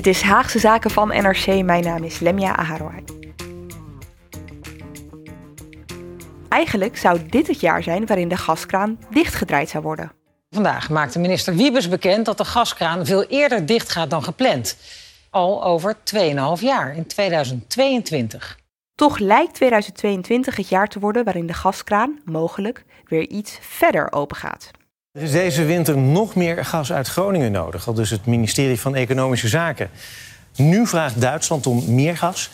Dit is Haagse Zaken van NRC. Mijn naam is Lemia Aharouai. Eigenlijk zou dit het jaar zijn waarin de gaskraan dichtgedraaid zou worden. Vandaag maakte minister Wiebes bekend dat de gaskraan veel eerder dichtgaat dan gepland. Al over 2,5 jaar, in 2022. Toch lijkt 2022 het jaar te worden waarin de gaskraan mogelijk weer iets verder opengaat. Er is deze winter nog meer gas uit Groningen nodig, al dus het ministerie van Economische Zaken. Nu vraagt Duitsland om meer gas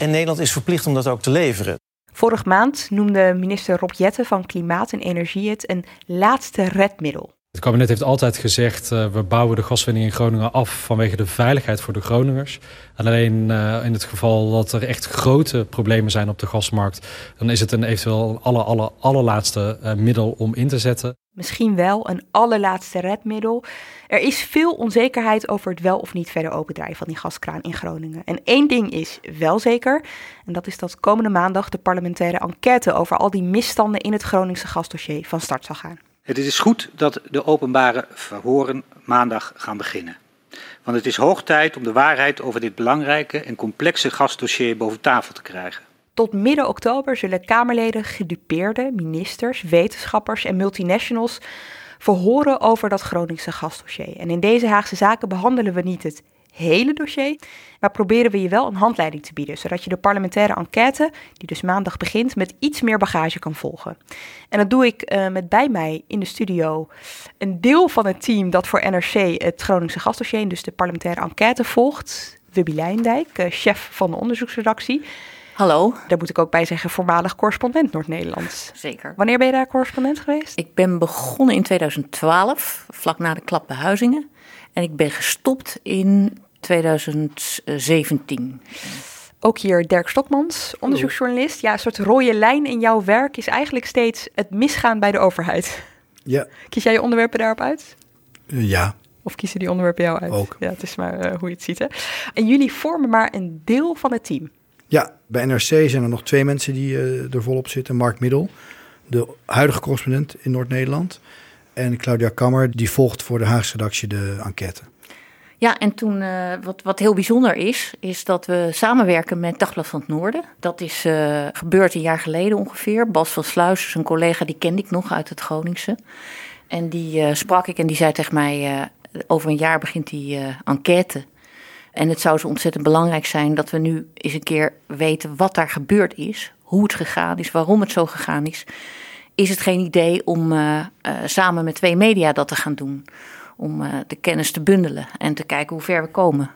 en Nederland is verplicht om dat ook te leveren. Vorige maand noemde minister Rob Jetten van Klimaat en Energie het een laatste redmiddel. Het kabinet heeft altijd gezegd, uh, we bouwen de gaswinning in Groningen af vanwege de veiligheid voor de Groningers. En alleen uh, in het geval dat er echt grote problemen zijn op de gasmarkt, dan is het een eventueel een aller, aller, allerlaatste uh, middel om in te zetten. Misschien wel een allerlaatste redmiddel. Er is veel onzekerheid over het wel of niet verder opendrijven van die gaskraan in Groningen. En één ding is wel zeker, en dat is dat komende maandag de parlementaire enquête over al die misstanden in het Groningse gasdossier van start zal gaan. Het is goed dat de openbare verhoren maandag gaan beginnen. Want het is hoog tijd om de waarheid over dit belangrijke en complexe gasdossier boven tafel te krijgen. Tot midden oktober zullen Kamerleden, gedupeerden, ministers, wetenschappers en multinationals verhoren over dat Groningse gasdossier. En in deze Haagse zaken behandelen we niet het hele dossier, maar proberen we je wel een handleiding te bieden, zodat je de parlementaire enquête, die dus maandag begint, met iets meer bagage kan volgen. En dat doe ik uh, met bij mij in de studio een deel van het team dat voor NRC het Groningse gasdossier, dus de parlementaire enquête, volgt. Wubby Leijndijk, uh, chef van de onderzoeksredactie. Hallo. Daar moet ik ook bij zeggen, voormalig correspondent Noord-Nederlands. Zeker. Wanneer ben je daar correspondent geweest? Ik ben begonnen in 2012, vlak na de klap bij Huizingen. En ik ben gestopt in 2017. Ook hier Dirk Stokmans, onderzoeksjournalist. Ja, een soort rode lijn in jouw werk is eigenlijk steeds het misgaan bij de overheid. Ja. Kies jij je onderwerpen daarop uit? Uh, ja. Of kiezen die onderwerpen jou uit? Ook. Ja, het is maar uh, hoe je het ziet. Hè? En jullie vormen maar een deel van het team. Ja, bij NRC zijn er nog twee mensen die uh, er volop zitten. Mark Middel, de huidige correspondent in Noord-Nederland. En Claudia Kammer, die volgt voor de Haagse redactie de enquête. Ja, en toen, uh, wat, wat heel bijzonder is, is dat we samenwerken met Dagblad van het Noorden. Dat is uh, gebeurd een jaar geleden ongeveer. Bas van Sluis, een collega, die kende ik nog uit het Groningse. En die sprak ik en die zei tegen mij, over een jaar begint die enquête. En het zou zo ontzettend belangrijk zijn dat we nu eens een keer weten wat daar gebeurd is. Hoe het gegaan is, waarom het zo gegaan is. Is het geen idee om samen met twee media dat te gaan doen? om uh, de kennis te bundelen en te kijken hoe ver we komen.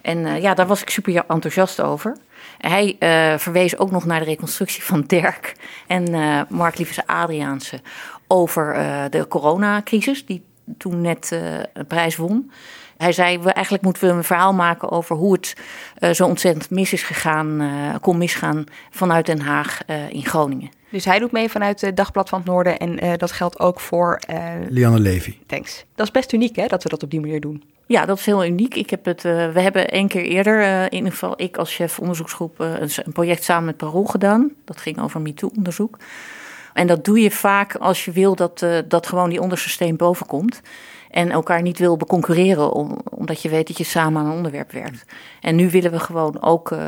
En ja, daar was ik super enthousiast over. Hij verwees ook nog naar de reconstructie van Dirk en Mark Lievers Adriaanse over de coronacrisis, die toen net een prijs won. Hij zei, we, eigenlijk moeten we een verhaal maken over hoe het zo ontzettend mis is gegaan, kon misgaan vanuit Den Haag in Groningen. Dus hij doet mee vanuit het Dagblad van het Noorden en uh, dat geldt ook voor... Uh... Lianne Levy. Thanks. Dat is best uniek hè, dat we dat op die manier doen. Ja, dat is heel uniek. Ik heb het, uh, we hebben één keer eerder, in ieder geval ik als chef onderzoeksgroep, een, een, project samen met Parool gedaan. Dat ging over MeToo-onderzoek. En dat doe je vaak als je wil dat, dat gewoon die onderste steen boven komt en elkaar niet wil beconcurreren, om, omdat je weet dat je samen aan een onderwerp werkt. En nu willen we gewoon ook uh,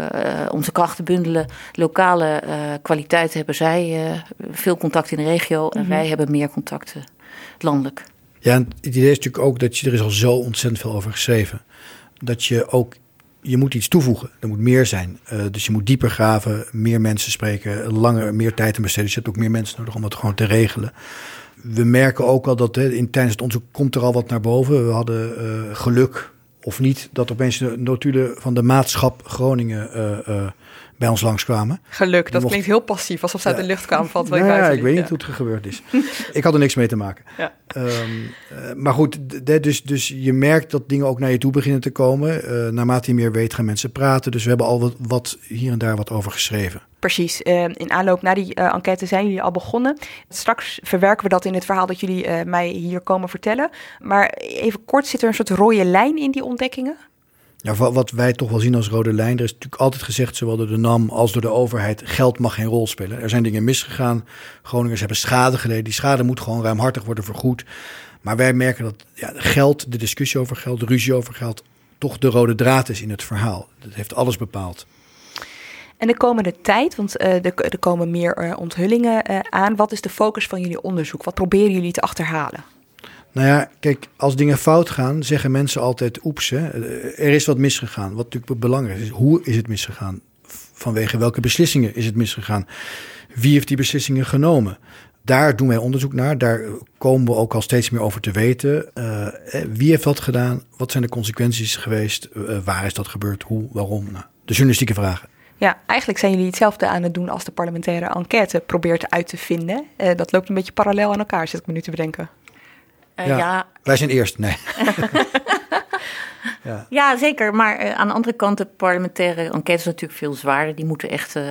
onze krachten bundelen. Lokale uh, kwaliteit hebben zij, uh, veel contact in de regio en mm -hmm. wij hebben meer contacten landelijk. Ja, en het idee is natuurlijk ook dat je, er is al zo ontzettend veel over geschreven. Dat je ook, je moet iets toevoegen. Er moet meer zijn. dus je moet dieper graven, meer mensen spreken, langer, meer tijd in besteden. Dus je hebt ook meer mensen nodig om dat gewoon te regelen we merken ook al dat hè, in, tijdens het onderzoek komt er al wat naar boven. We hadden uh, geluk of niet dat opeens de notulen van de maatschap Groningen uh, uh, bij ons langskwamen. Geluk, dat mocht- klinkt heel passief, alsof ze uit de lucht kwamen van Nou ja, ik weet niet Ja. hoe het gebeurd is. ik had er niks mee te maken. Ja. Ehm, eh, maar goed, dus, dus je merkt dat dingen ook naar je toe beginnen te komen. Eh, naarmate je meer weet, gaan mensen praten. Dus we hebben al wat, wat hier en daar wat over geschreven. Precies. Eh, in aanloop naar die eh, enquête zijn jullie al begonnen. Straks verwerken we dat in het verhaal dat jullie eh, mij hier komen vertellen. Maar even kort, zit er een soort rode lijn in die ontdekkingen? Ja, wa- wat wij toch wel zien als rode lijn. Er is natuurlijk altijd gezegd, zowel door de NAM als door de overheid, geld mag geen rol spelen. Er zijn dingen misgegaan. Groningers hebben schade geleden. Die schade moet gewoon ruimhartig worden vergoed. Maar wij merken dat ja, geld, de discussie over geld, de ruzie over geld, toch de rode draad is in het verhaal. Dat heeft alles bepaald. En de komende tijd, want eh, er, er komen meer eh, onthullingen eh, aan. Wat is de focus van jullie onderzoek? Wat proberen jullie te achterhalen? Nou ja, kijk, als dingen fout gaan, zeggen mensen altijd oeps, hè, er is wat misgegaan. Wat natuurlijk belangrijk is, hoe is het misgegaan? Vanwege welke beslissingen is het misgegaan? Wie heeft die beslissingen genomen? Daar doen wij onderzoek naar. Daar komen we ook al steeds meer over te weten. Eh, eh, wie heeft wat gedaan? Wat zijn de consequenties geweest? Eh, waar is dat gebeurd? Hoe? Waarom? Nou, de journalistieke vragen. Ja, eigenlijk zijn jullie hetzelfde aan het doen als de parlementaire enquête probeert uit te vinden. Dat loopt een beetje parallel aan elkaar, zit ik me nu te bedenken. Eh, Ja. ja. Wij zijn eerst. Nee. Ja, zeker. Maar eh, aan de andere kant, de parlementaire enquête is natuurlijk veel zwaarder. Die moeten echt eh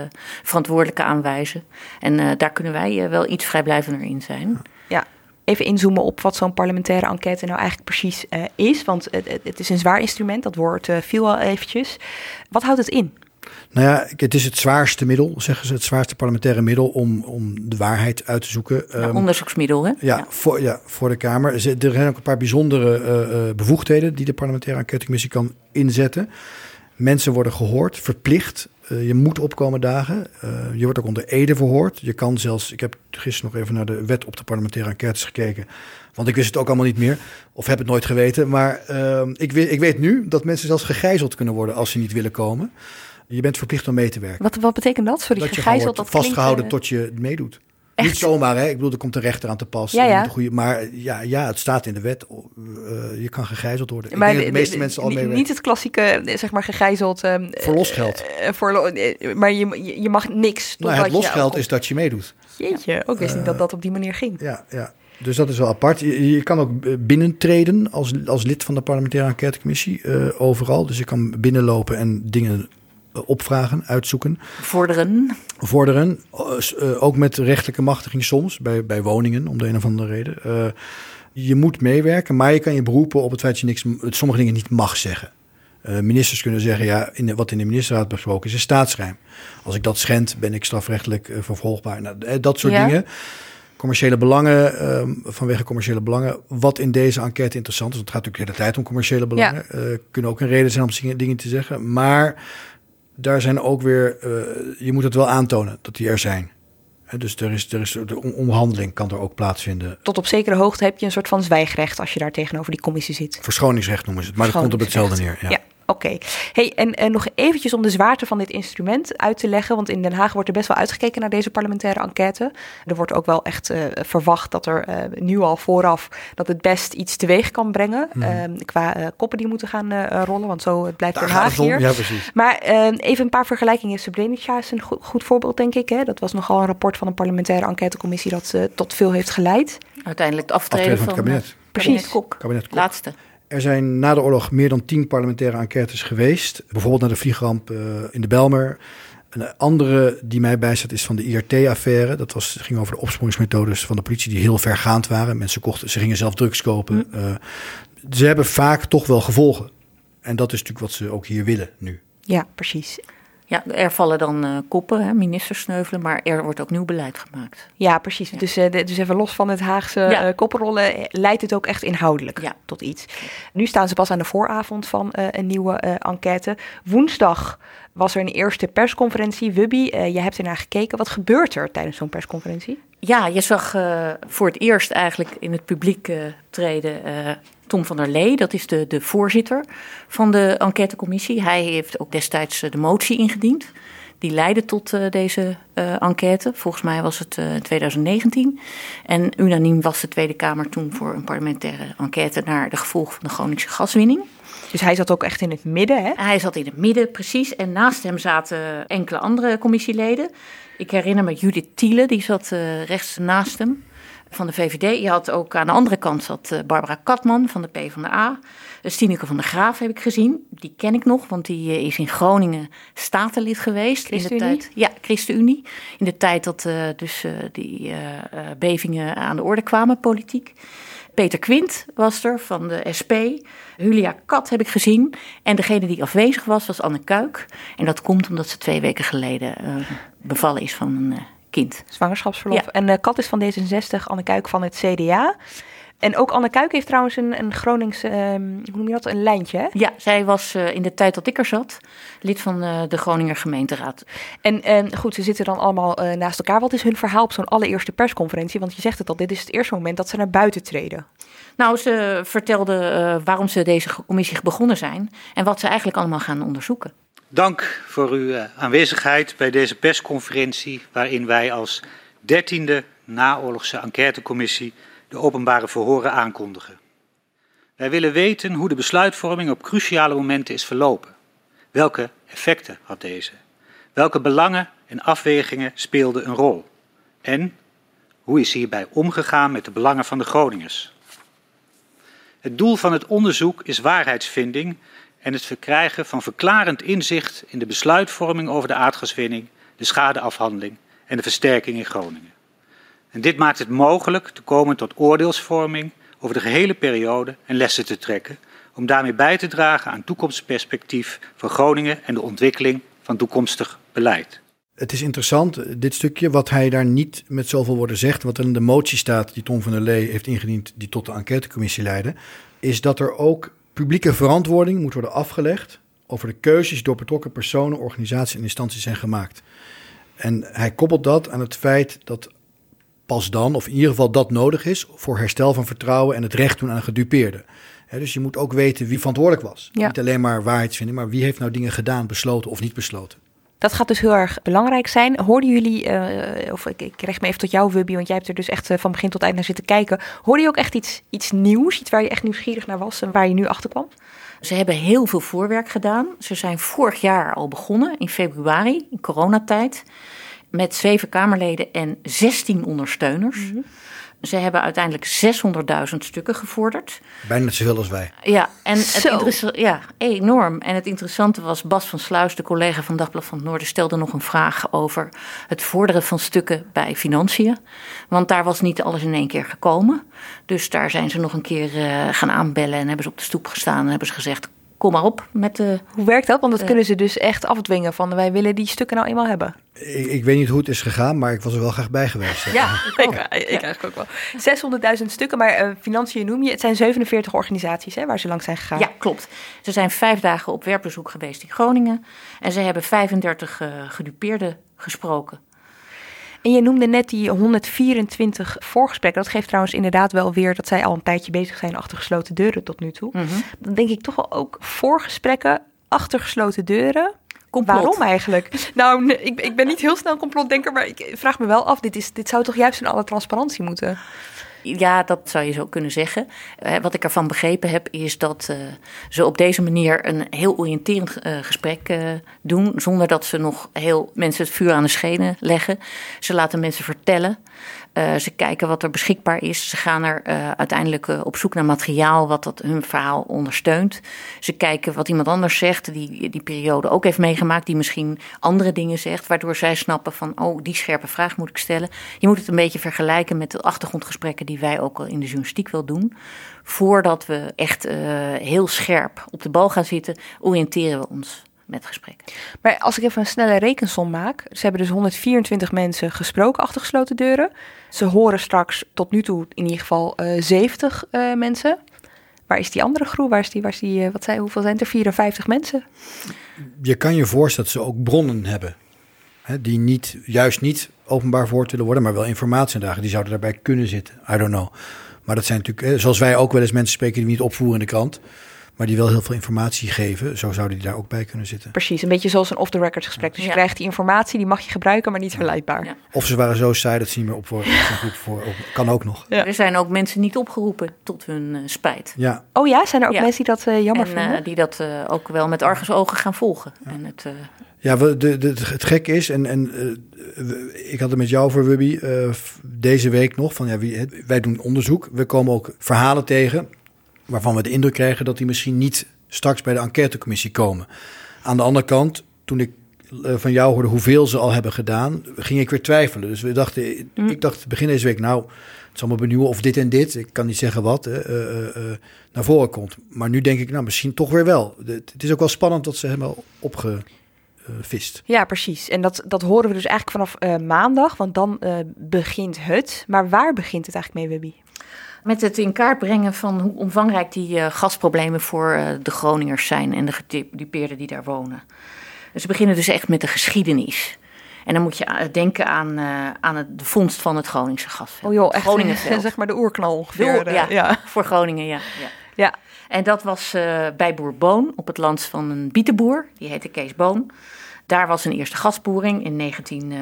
verantwoordelijke aanwijzen. En eh, daar kunnen wij wel iets vrijblijvender in zijn. Ja, even inzoomen op wat zo'n parlementaire enquête nou eigenlijk precies eh, is. Want het, het- is een zwaar instrument, dat woord eh, viel al eventjes. Wat houdt het in? Nou ja, het is het zwaarste middel, zeggen ze, het zwaarste parlementaire middel om, om de waarheid uit te zoeken. Ja, Ehm, onderzoeksmiddel, hè? Ja, Voor, ja, voor de Kamer. Er zijn ook een paar bijzondere eh, eh, bevoegdheden die de parlementaire enquêtecommissie kan inzetten. Mensen worden gehoord, verplicht. Eh, je moet opkomen dagen. Je wordt ook onder ede verhoord. Je kan zelfs, ik heb gisteren nog even naar de wet op de parlementaire enquêtes gekeken. Want ik wist het ook allemaal niet meer. Of heb het nooit geweten. Maar eh, ik, weet, ik weet nu dat mensen zelfs gegijzeld kunnen worden als ze niet willen komen. Je bent verplicht om mee te werken. Wat, wat betekent dat? Sorry, dat je wordt dat klinkt, vastgehouden eh, tot je meedoet. echt? Niet zomaar, hè? Ik bedoel, er komt de rechter aan te pas. Ja, Je ja. een Goede, maar ja, ja, het staat in de wet. Eh, je kan gegijzeld worden. Ik Maar denk dat de de- meeste de- mensen al niet- meewerken. Niet het klassieke, eh, zeg maar, gegijzeld. Voor losgeld. eh, voor, maar je, je, je mag niks. Nou, het je losgeld ook- is dat je meedoet. Jeetje, ook wist niet dat dat op die manier ging. Ja, ja. Dus dat is wel apart. Je, je kan ook binnentreden als, als lid van de parlementaire enquêtecommissie overal. Dus je kan binnenlopen en dingen opvragen, uitzoeken, Vorderen. vorderen. Eh, eh, ook met rechtelijke machtiging soms, bij, bij woningen, om de een of andere reden. Eh, je moet meewerken, maar je kan je beroepen op het feit dat je niks, sommige dingen niet mag zeggen. Eh, ministers kunnen zeggen, ja, in de, wat in de ministerraad besproken is, is staatsgeheim. Als ik dat schend, ben ik strafrechtelijk eh, vervolgbaar. Nou, eh, dat soort Ja. dingen. Commerciële belangen, ehm, vanwege commerciële belangen. Wat in deze enquête interessant is, want het gaat natuurlijk de hele tijd om commerciële belangen. eh, kunnen ook een reden zijn om dingen te zeggen. Maar daar zijn ook weer, eh, je moet het wel aantonen dat die er zijn. Dus er is, er is de onderhandeling kan er ook plaatsvinden. Tot op zekere hoogte heb je een soort van zwijgrecht als je daar tegenover die commissie zit. Verschoningsrecht noemen ze het, maar dat komt op hetzelfde neer. Ja. Ja, oké. Hey, en, en nog eventjes om de zwaarte van dit instrument uit te leggen. Want in Den Haag wordt er best wel uitgekeken naar deze parlementaire enquête. Er wordt ook wel echt eh, verwacht dat er eh, nu al vooraf dat het best iets teweeg kan brengen. eh, qua eh, koppen die moeten gaan eh, rollen. Want zo het blijft Daar Den Haag hier. Ja, precies. Maar eh, even een paar vergelijkingen. Srebrenica is een go- goed voorbeeld, denk ik. Hè? Dat was nogal een rapport van een parlementaire enquêtecommissie dat tot veel heeft geleid. Uiteindelijk het aftreden, Aftreden van het kabinet. Precies. kabinet Kok. Kabinet Kok. Laatste. Er zijn na de oorlog meer dan tien parlementaire enquêtes geweest. Bijvoorbeeld naar de vliegramp eh, in de Belmer. Een andere die mij bijstaat is van de IRT-affaire. Dat was, ging over de opsporingsmethodes van de politie die heel vergaand waren. Mensen kochten, ze gingen zelf drugs kopen. Eh, ze hebben vaak toch wel gevolgen. En dat is natuurlijk wat ze ook hier willen nu. Ja, precies. Ja, er vallen dan eh, koppen, hè, ministers sneuvelen, maar er wordt ook nieuw beleid gemaakt. Ja, precies. Dus, eh, de- dus even los van het Haagse Ja. eh, koppenrollen, leidt het ook echt inhoudelijk Ja. tot iets. Nu staan ze pas aan de vooravond van een nieuwe enquête. Woensdag was er een eerste persconferentie. Wubby, je hebt ernaar gekeken. Wat gebeurt er tijdens zo'n persconferentie? Ja, je zag voor het eerst eigenlijk in het publiek treden Tom van der Lee. Dat is de, de voorzitter van de enquêtecommissie. Hij heeft ook destijds eh, de motie ingediend. Die leidde tot uh, deze uh, enquête. Volgens mij was het uh, 2019. En unaniem was de Tweede Kamer toen voor een parlementaire enquête naar de gevolgen van de Groningse gaswinning. Dus hij zat ook echt in het midden, hè? Hij zat in het midden, precies. En naast hem zaten enkele andere commissieleden. Ik herinner me Judith Thiele, die zat rechts naast hem van de VVD. Je had ook aan de andere kant zat Barbara Katman van de PvdA. Stineke van der Graaf heb ik gezien. Die ken ik nog, want die is in Groningen statenlid geweest. In de tijd, ja, ChristenUnie. In de tijd dat uh, dus uh, die uh, bevingen aan de orde kwamen, politiek. Peter Quint was er van de SP. Julia Kat heb ik gezien. En degene die afwezig was, was Anne Kuik. En dat komt omdat ze twee weken geleden bevallen is van een kind. Zwangerschapsverlof. Ja. En Kat is van D66, Anne Kuik van het CDA. En ook Anne Kuik heeft trouwens een, een Gronings, um, hoe noem je dat, een lijntje hè? Ja, zij was uh, in de tijd dat ik er zat, lid van uh, de Groninger gemeenteraad. En, en goed, ze zitten dan allemaal uh, naast elkaar. Wat is hun verhaal op zo'n allereerste persconferentie? Want je zegt het al, dit is het eerste moment dat ze naar buiten treden. Nou, ze vertelden waarom ze deze commissie begonnen zijn en wat ze eigenlijk allemaal gaan onderzoeken. Dank voor uw aanwezigheid bij deze persconferentie, waarin wij als dertiende naoorlogse enquêtecommissie de openbare verhoren aankondigen. Wij willen weten hoe de besluitvorming op cruciale momenten is verlopen. Welke effecten had deze? Welke belangen en afwegingen speelden een rol? En hoe is hierbij omgegaan met de belangen van de Groningers? Het doel van het onderzoek is waarheidsvinding en het verkrijgen van verklarend inzicht in de besluitvorming over de aardgaswinning, de schadeafhandeling en de versterking in Groningen. En dit maakt het mogelijk te komen tot oordeelsvorming over de gehele periode en lessen te trekken, om daarmee bij te dragen aan toekomstperspectief voor Groningen en de ontwikkeling van toekomstig beleid. Het is interessant, dit stukje, wat hij daar niet met zoveel woorden zegt, wat er in de motie staat die Tom van der Lee heeft ingediend, die tot de enquêtecommissie leidde, is dat er ook publieke verantwoording moet worden afgelegd over de keuzes door betrokken personen, organisaties en instanties zijn gemaakt. En hij koppelt dat aan het feit dat pas dan, of in ieder geval dat nodig is, voor herstel van vertrouwen en het recht doen aan gedupeerden. dus je moet ook weten wie verantwoordelijk was. Ja. Niet alleen maar waarheidsvinding, maar wie heeft nou dingen gedaan, besloten of niet besloten. Dat gaat dus heel erg belangrijk zijn. Hoorden jullie, uh, of ik, ik richt me even tot jou, Wubby, want jij hebt er dus echt uh, van begin tot eind naar zitten kijken. Hoorde je ook echt iets, iets nieuws, iets waar je echt nieuwsgierig naar was en waar je nu achter kwam? Ze hebben heel veel voorwerk gedaan. Ze zijn vorig jaar al begonnen, in februari, in coronatijd met zeven Kamerleden en 16 ondersteuners. Mm -hmm. Ze hebben uiteindelijk 600.000 stukken gevorderd. Bijna net zoveel als wij. Ja, en het ja, enorm. En het interessante was, Bas van Sluis, de collega van Dagblad van het Noorden, stelde nog een vraag over het vorderen van stukken bij financiën. Want daar was niet alles in één keer gekomen. Dus daar zijn ze nog een keer uh, gaan aanbellen en hebben ze op de stoep gestaan en hebben ze gezegd: kom maar op met de. Hoe werkt dat? Want dat uh, kunnen ze dus echt afdwingen van wij willen die stukken nou eenmaal hebben. Ik, ik, weet niet hoe het is gegaan, maar ik was er wel graag bij geweest. Ja, ik, ik, ik eigenlijk ook wel. 600.000 stukken, maar uh, financiën noem je. Het zijn 47 organisaties hè, waar ze langs zijn gegaan. Ja, klopt. Ze zijn vijf dagen op werkbezoek geweest in Groningen. En ze hebben 35 uh, gedupeerden gesproken. En je noemde net die 124 voorgesprekken. Dat geeft trouwens inderdaad wel weer dat zij al een tijdje bezig zijn achter gesloten deuren tot nu toe. Mhm. Mm -hmm. Dan denk ik toch wel ook voorgesprekken achter gesloten deuren. Complot. Waarom eigenlijk? Nou, ik, ik ben niet heel snel complotdenker, maar ik vraag me wel af. Dit, is, dit zou toch juist in alle transparantie moeten? Ja, dat zou je zo kunnen zeggen. Uh, wat ik ervan begrepen heb, is dat uh, ze op deze manier een heel oriënterend uh, gesprek doen, zonder dat ze nog heel mensen het vuur aan de schenen leggen. Ze laten mensen vertellen. Uh, ze kijken wat er beschikbaar is. Ze gaan er uh, uiteindelijk uh, op zoek naar materiaal wat dat hun verhaal ondersteunt. Ze kijken wat iemand anders zegt, die die periode ook heeft meegemaakt, die misschien andere dingen zegt, waardoor zij snappen van, oh, die scherpe vraag moet ik stellen. Je moet het een beetje vergelijken met de achtergrondgesprekken die wij ook al in de journalistiek wel doen. Voordat we echt heel scherp op de bal gaan zitten, oriënteren we ons met gesprek. Maar als ik even een snelle rekensom maak. Ze hebben dus 124 mensen gesproken achter gesloten deuren. Ze horen straks tot nu toe in ieder geval uh, 70 uh, mensen. Waar is die andere groep? Waar is die, waar is die uh, wat zei, hoeveel zijn er? 54 mensen? Je kan je voorstellen dat ze ook bronnen hebben. Hè, die niet, juist niet openbaar voor willen worden, maar wel informatie dragen. Die zouden daarbij kunnen zitten. I don't know. Maar dat zijn natuurlijk, zoals wij ook wel eens mensen spreken die we niet opvoeren in de krant. Maar die wel heel veel informatie geven. Zo zouden die daar ook bij kunnen zitten. Precies, een beetje zoals een off-the-record gesprek. Dus je krijgt die informatie, die mag je gebruiken, maar niet verleidbaar. Of ze waren zo saai dat ze niet meer op voor, voor kan ook nog. Er zijn ook mensen niet opgeroepen tot hun uh, spijt. Ja. Oh ja, zijn er ook mensen die dat uh, jammer en, vinden? Uh, die dat ook wel met argusogen gaan volgen. En het, ja, we, de, de, het gek is, en, en ik had het met jou voor Wubby deze week nog, van ja, wie, wij doen onderzoek. We komen ook verhalen tegen waarvan we de indruk krijgen dat die misschien niet straks bij de enquêtecommissie komen. Aan de andere kant, toen ik eh, van jou hoorde hoeveel ze al hebben gedaan, ging ik weer twijfelen. Dus we dachten, Mm. ik dacht begin deze week, nou, het zal me benieuwen of dit en dit, ik kan niet zeggen wat, uh, uh, naar voren komt. Maar nu denk ik, nou, misschien toch weer wel. Het is ook wel spannend dat ze hebben opgevist. Ja, precies. En dat, dat horen we dus eigenlijk vanaf maandag, want dan begint het. Maar waar begint het eigenlijk mee, Webby? Met het in kaart brengen van hoe omvangrijk die uh, gasproblemen voor uh, de Groningers zijn en de gedupeerden die daar wonen. Dus we beginnen dus echt met de geschiedenis. En dan moet je uh, denken aan, aan het, de vondst van het Groningse gasveld. Oh joh, echt Groningenveld. zeg maar de oerknal ongeveer. De, ja, ja, voor Groningen, ja. ja. ja. En dat was bij Boer Boon op het land van een bietenboer, die heette Kees Boon. Daar was een eerste gasboering in 19,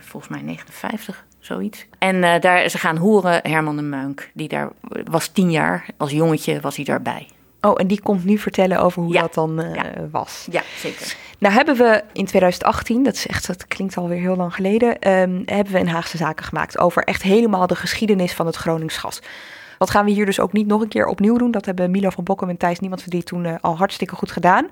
volgens mij 59 zoiets. En uh, daar, ze gaan horen Herman de Meunk, die daar was tien jaar, als jongetje was hij daarbij. Oh, en die komt nu vertellen over hoe ja. dat dan uh, ja. was. Ja, zeker. Nou hebben we in 2018, dat is echt, dat klinkt alweer heel lang geleden, um, hebben we een Haagse Zaken gemaakt over echt helemaal de geschiedenis van het Gronings gas. Dat gaan we hier dus ook niet nog een keer opnieuw doen. Dat hebben Milo van Bokkum en Thijs Niemand die toen uh, al hartstikke goed gedaan.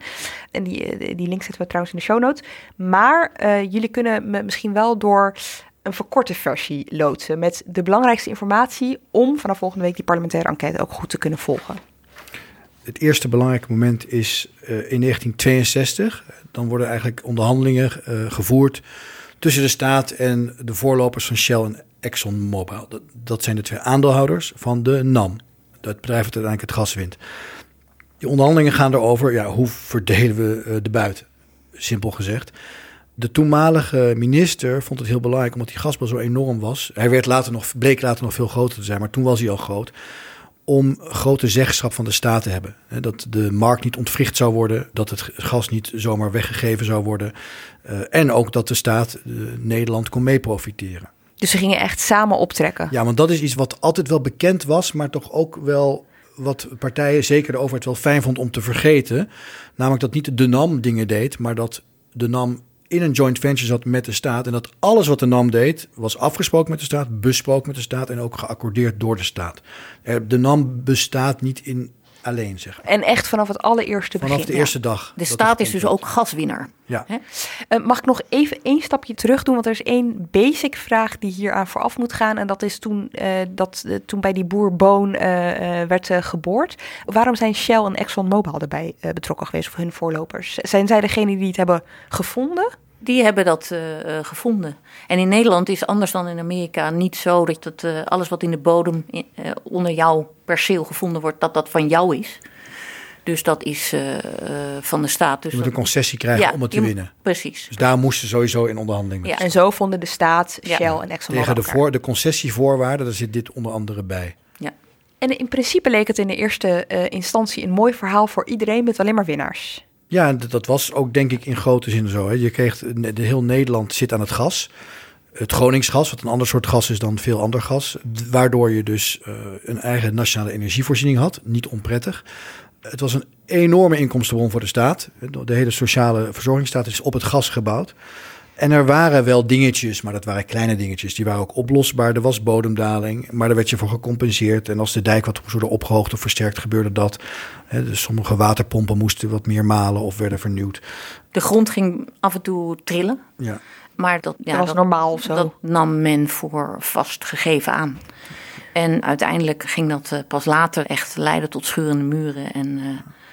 En die, die link zetten we trouwens in de show notes. Maar uh, jullie kunnen me misschien wel door een verkorte versie loodsen met de belangrijkste informatie om vanaf volgende week die parlementaire enquête ook goed te kunnen volgen. Het eerste belangrijke moment is uh, in 1962. Dan worden eigenlijk onderhandelingen uh, gevoerd tussen de staat en de voorlopers van Shell en ExxonMobil. Dat, dat zijn de twee aandeelhouders van de NAM, het bedrijf dat uiteindelijk het gas wint. Die onderhandelingen gaan erover, ja, hoe verdelen we uh, de buiten? Simpel gezegd. De toenmalige minister vond het heel belangrijk, omdat die gasbel zo enorm was. Hij werd later nog, bleek later nog veel groter te zijn, maar toen was hij al groot. Om grote zeggenschap van de staat te hebben. Dat de markt niet ontwricht zou worden, dat het gas niet zomaar weggegeven zou worden. Uh, en ook dat de staat uh, Nederland kon mee profiteren. Dus ze gingen echt samen optrekken? Ja, want dat is iets wat altijd wel bekend was, maar toch ook wel wat partijen, zeker de overheid, wel fijn vond om te vergeten. Namelijk dat niet de NAM dingen deed, maar dat de NAM in een joint venture zat met de staat. En dat alles wat de NAM deed, was afgesproken met de staat, besproken met de staat en ook geaccordeerd door de staat. De NAM bestaat niet in alleen, zeg maar. En echt vanaf het allereerste vanaf begin. de eerste dag. De staat is dus ook gaswinnaar. Ja. Uh, mag ik nog even één stapje terug doen? Want er is één basic vraag die hier aan vooraf moet gaan. En dat is toen, uh, dat, uh, toen bij die boer Boon werd geboord. Waarom zijn Shell en ExxonMobil erbij betrokken geweest? Of hun voorlopers? Zijn zij degene die het hebben gevonden? Die hebben dat uh, gevonden. En in Nederland is anders dan in Amerika niet zo dat het, uh, alles wat in de bodem in, uh, onder jouw perceel gevonden wordt, dat dat van jou is. Dus dat is van de staat. Dus je moet een concessie krijgen ja, om het te winnen. Precies. Dus daar moesten ze sowieso in onderhandeling met ja. En zo vonden de staat, Shell ja. en ExxonMobil Tegen de, voor, de concessievoorwaarden, daar zit dit onder andere bij. Ja. En in principe leek het in de eerste instantie een mooi verhaal voor iedereen met alleen maar winnaars. Ja, dat was ook denk ik in grote zin zo. Hè. Je kreeg, de heel Nederland zit aan het gas. Het Groningsgas, wat een ander soort gas is dan veel ander gas. Waardoor je dus uh, een eigen nationale energievoorziening had. Niet onprettig. Het was een enorme inkomstenbron voor de staat. De hele sociale verzorgingsstaat is op het gas gebouwd. En er waren wel dingetjes, maar dat waren kleine dingetjes. Die waren ook oplosbaar. Er was bodemdaling, maar daar werd je voor gecompenseerd. En als de dijk wat moest worden opgehoogd of versterkt, gebeurde dat. Dus sommige waterpompen moesten wat meer malen of werden vernieuwd. De grond ging af en toe trillen. Ja. Maar dat, ja, dat was dat, normaal of zo. Dat nam men voor vastgegeven aan. En uiteindelijk ging dat uh, pas later echt leiden tot schurende muren en uh,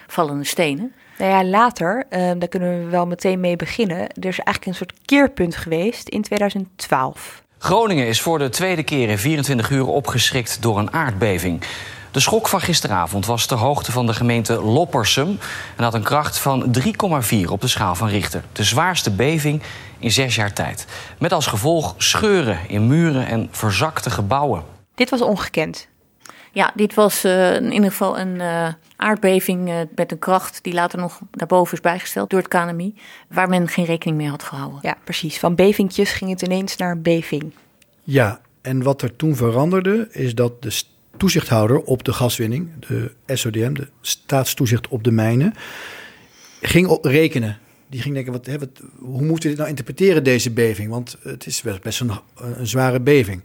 vallende stenen. Nou ja, later, uh, daar kunnen we wel meteen mee beginnen. Er is eigenlijk een soort keerpunt geweest in 2012. Groningen is voor de tweede keer in 24 uur opgeschrikt door een aardbeving. De schok van gisteravond was ter hoogte van de gemeente Loppersum en had een kracht van 3,4 op de schaal van Richter. De zwaarste beving in zes jaar tijd. Met als gevolg scheuren in muren en verzakte gebouwen. Dit was ongekend. Ja, dit was uh, in ieder geval een uh, aardbeving uh, met een kracht die later nog daarboven is bijgesteld door het KNMI, waar men geen rekening mee had gehouden. Ja, precies. Van bevingjes ging het ineens naar een beving. Ja, en wat er toen veranderde is dat de toezichthouder op de gaswinning, de SODM, de staatstoezicht op de mijnen, ging rekenen. Die ging denken, wat, hè, wat, hoe moeten we dit nou interpreteren, deze beving? Want het is best een, een zware beving.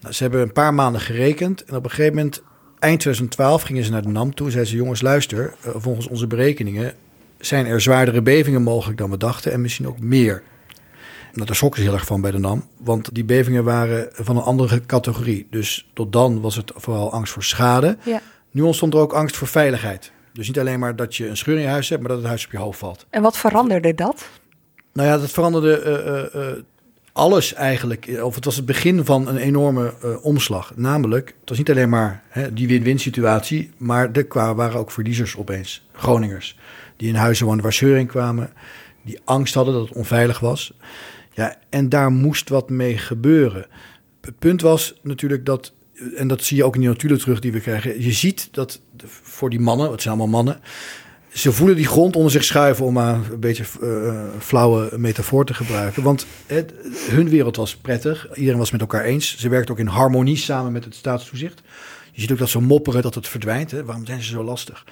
Nou, ze hebben een paar maanden gerekend en op een gegeven moment, eind 2012, gingen ze naar de NAM toe en zeiden ze, jongens luister, eh, volgens onze berekeningen zijn er zwaardere bevingen mogelijk dan we dachten en misschien ook meer. Nou, daar schrokken ze heel erg van bij de NAM, want die bevingen waren van een andere categorie. Dus tot dan was het vooral angst voor schade. Ja. Nu ontstond er ook angst voor veiligheid. Dus niet alleen maar dat je een scheur in je huis hebt, maar dat het huis op je hoofd valt. En wat veranderde dat? Nou ja, dat veranderde uh, uh, alles eigenlijk. Of het was het begin van een enorme omslag. Namelijk, het was niet alleen maar hè, die win-win situatie, maar er waren ook verliezers opeens. Groningers, die in huizen woonden waar scheuring kwamen, die angst hadden dat het onveilig was. Ja, en daar moest wat mee gebeuren. Het punt was natuurlijk dat en dat zie je ook in die notulen terug die we krijgen. Je ziet dat voor die mannen, het zijn allemaal mannen, ze voelen die grond onder zich schuiven om een beetje uh, flauwe metafoor te gebruiken. Want hun wereld was prettig. Iedereen was met elkaar eens. Ze werkten ook in harmonie samen met het staatstoezicht. Je ziet ook dat ze mopperen dat het verdwijnt. Hè? Waarom zijn ze zo lastig?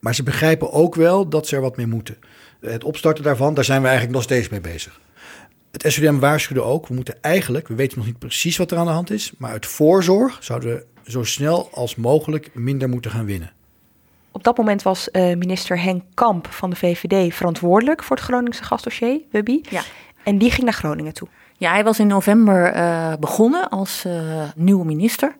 Maar ze begrijpen ook wel dat ze er wat mee moeten. Het opstarten daarvan, daar zijn we eigenlijk nog steeds mee bezig. Het SODM waarschuwde ook, we moeten eigenlijk, we weten nog niet precies wat er aan de hand is, maar uit voorzorg zouden we zo snel als mogelijk minder moeten gaan winnen. Op dat moment was uh, minister Henk Kamp van de VVD verantwoordelijk voor het Groningse gasdossier, Wubby. Ja. En die ging naar Groningen toe. Ja, hij was in november uh, begonnen als uh, nieuwe minister.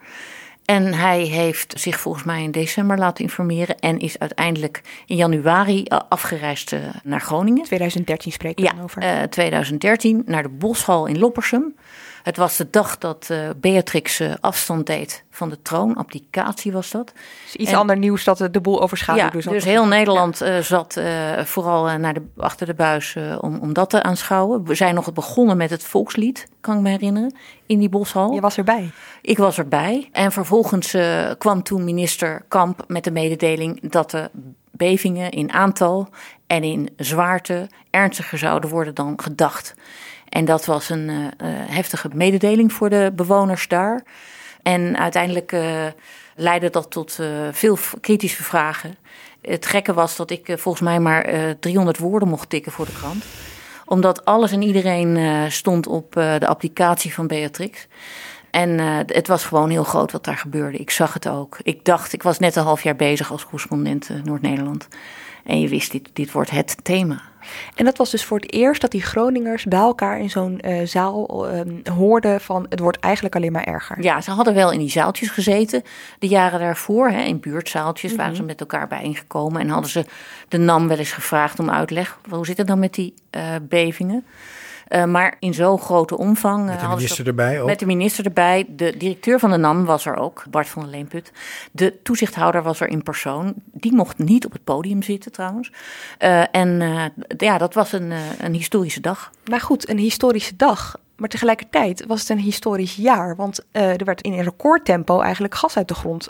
En hij heeft zich volgens mij in december laten informeren en is uiteindelijk in januari eh, afgereisd eh, naar Groningen. 2013 spreken we ja, over. Uh, 2013 naar de Boshal in Loppersum. Het was de dag dat uh, Beatrix uh, afstand deed van de troon. Applicatie was dat. Dus iets ander nieuws dat de boel overschaduwde. Ja, dus heel Nederland uh, zat vooral naar de, achter de buis om, om dat te aanschouwen. We zijn nog begonnen met het volkslied, kan ik me herinneren, in die boshal. Je was erbij? Ik was erbij. En vervolgens kwam toen minister Kamp met de mededeling dat de bevingen in aantal en in zwaarte ernstiger zouden worden dan gedacht. En dat was een uh, heftige mededeling voor de bewoners daar. En uiteindelijk uh, leidde dat tot veel kritische vragen. Het gekke was dat ik volgens mij maar 300 woorden mocht tikken voor de krant omdat alles en iedereen stond op de applicatie van Beatrix. En het was gewoon heel groot wat daar gebeurde. Ik zag het ook. Ik dacht, ik was net een half jaar bezig als correspondent Noord-Nederland. En je wist, dit, dit wordt het thema. En dat was dus voor het eerst dat die Groningers bij elkaar in zo'n uh, zaal uh, hoorden van het wordt eigenlijk alleen maar erger. Ja, ze hadden wel in die zaaltjes gezeten de jaren daarvoor. Hè, in buurtzaaltjes waren ze mhm. met elkaar bijeengekomen. En hadden ze de NAM wel eens gevraagd om uitleg. Hoe zit het dan met die uh, bevingen? Uh, maar in zo'n grote omvang. Met de minister erbij ook? Met de minister erbij. De directeur van de NAM was er ook, Bart van der Leenput. De toezichthouder was er in persoon. Die mocht niet op het podium zitten trouwens. Uh, en uh, ja, dat was een, een historische dag. Maar goed, een historische dag. Maar tegelijkertijd was het een historisch jaar. Want er werd in een recordtempo eigenlijk gas uit de grond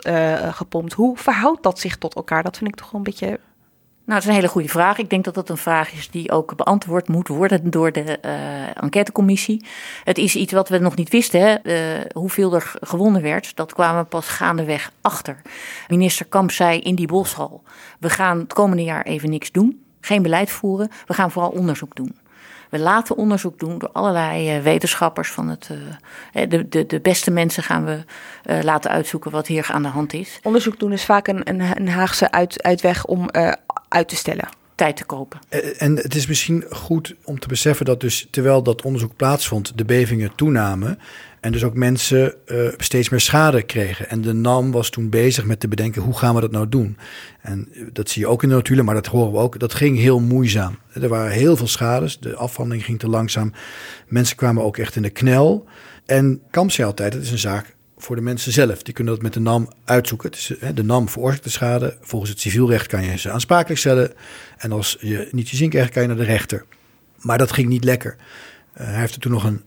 gepompt. Hoe verhoudt dat zich tot elkaar? Dat vind ik toch wel een beetje nou, dat is een hele goede vraag. Ik denk dat dat een vraag is die ook beantwoord moet worden door de uh, enquêtecommissie. Het is iets wat we nog niet wisten, hè? Uh, hoeveel er gewonnen werd. Dat kwamen we pas gaandeweg achter. Minister Kamp zei in die boshal, we gaan het komende jaar even niks doen. Geen beleid voeren, we gaan vooral onderzoek doen. We laten onderzoek doen door allerlei uh, wetenschappers van het. Uh, de, de, de beste mensen gaan we uh, laten uitzoeken wat hier aan de hand is. Onderzoek doen is vaak een, een, een Haagse uit, uitweg om uit te stellen. Tijd te kopen. En het is misschien goed om te beseffen dat dus terwijl dat onderzoek plaatsvond, de bevingen toenamen. En dus ook mensen uh, steeds meer schade kregen. En de NAM was toen bezig met te bedenken hoe gaan we dat nou doen. En dat zie je ook in de notulen, maar dat horen we ook. Dat ging heel moeizaam. Er waren heel veel schades. De afhandeling ging te langzaam. Mensen kwamen ook echt in de knel. En Kamp zei altijd, het is een zaak voor de mensen zelf. Die kunnen dat met de NAM uitzoeken. Is, de NAM veroorzaakt de schade. Volgens het civielrecht kan je ze aansprakelijk stellen. En als je niet je zin krijgt, kan je naar de rechter. Maar dat ging niet lekker. Hij heeft er toen nog een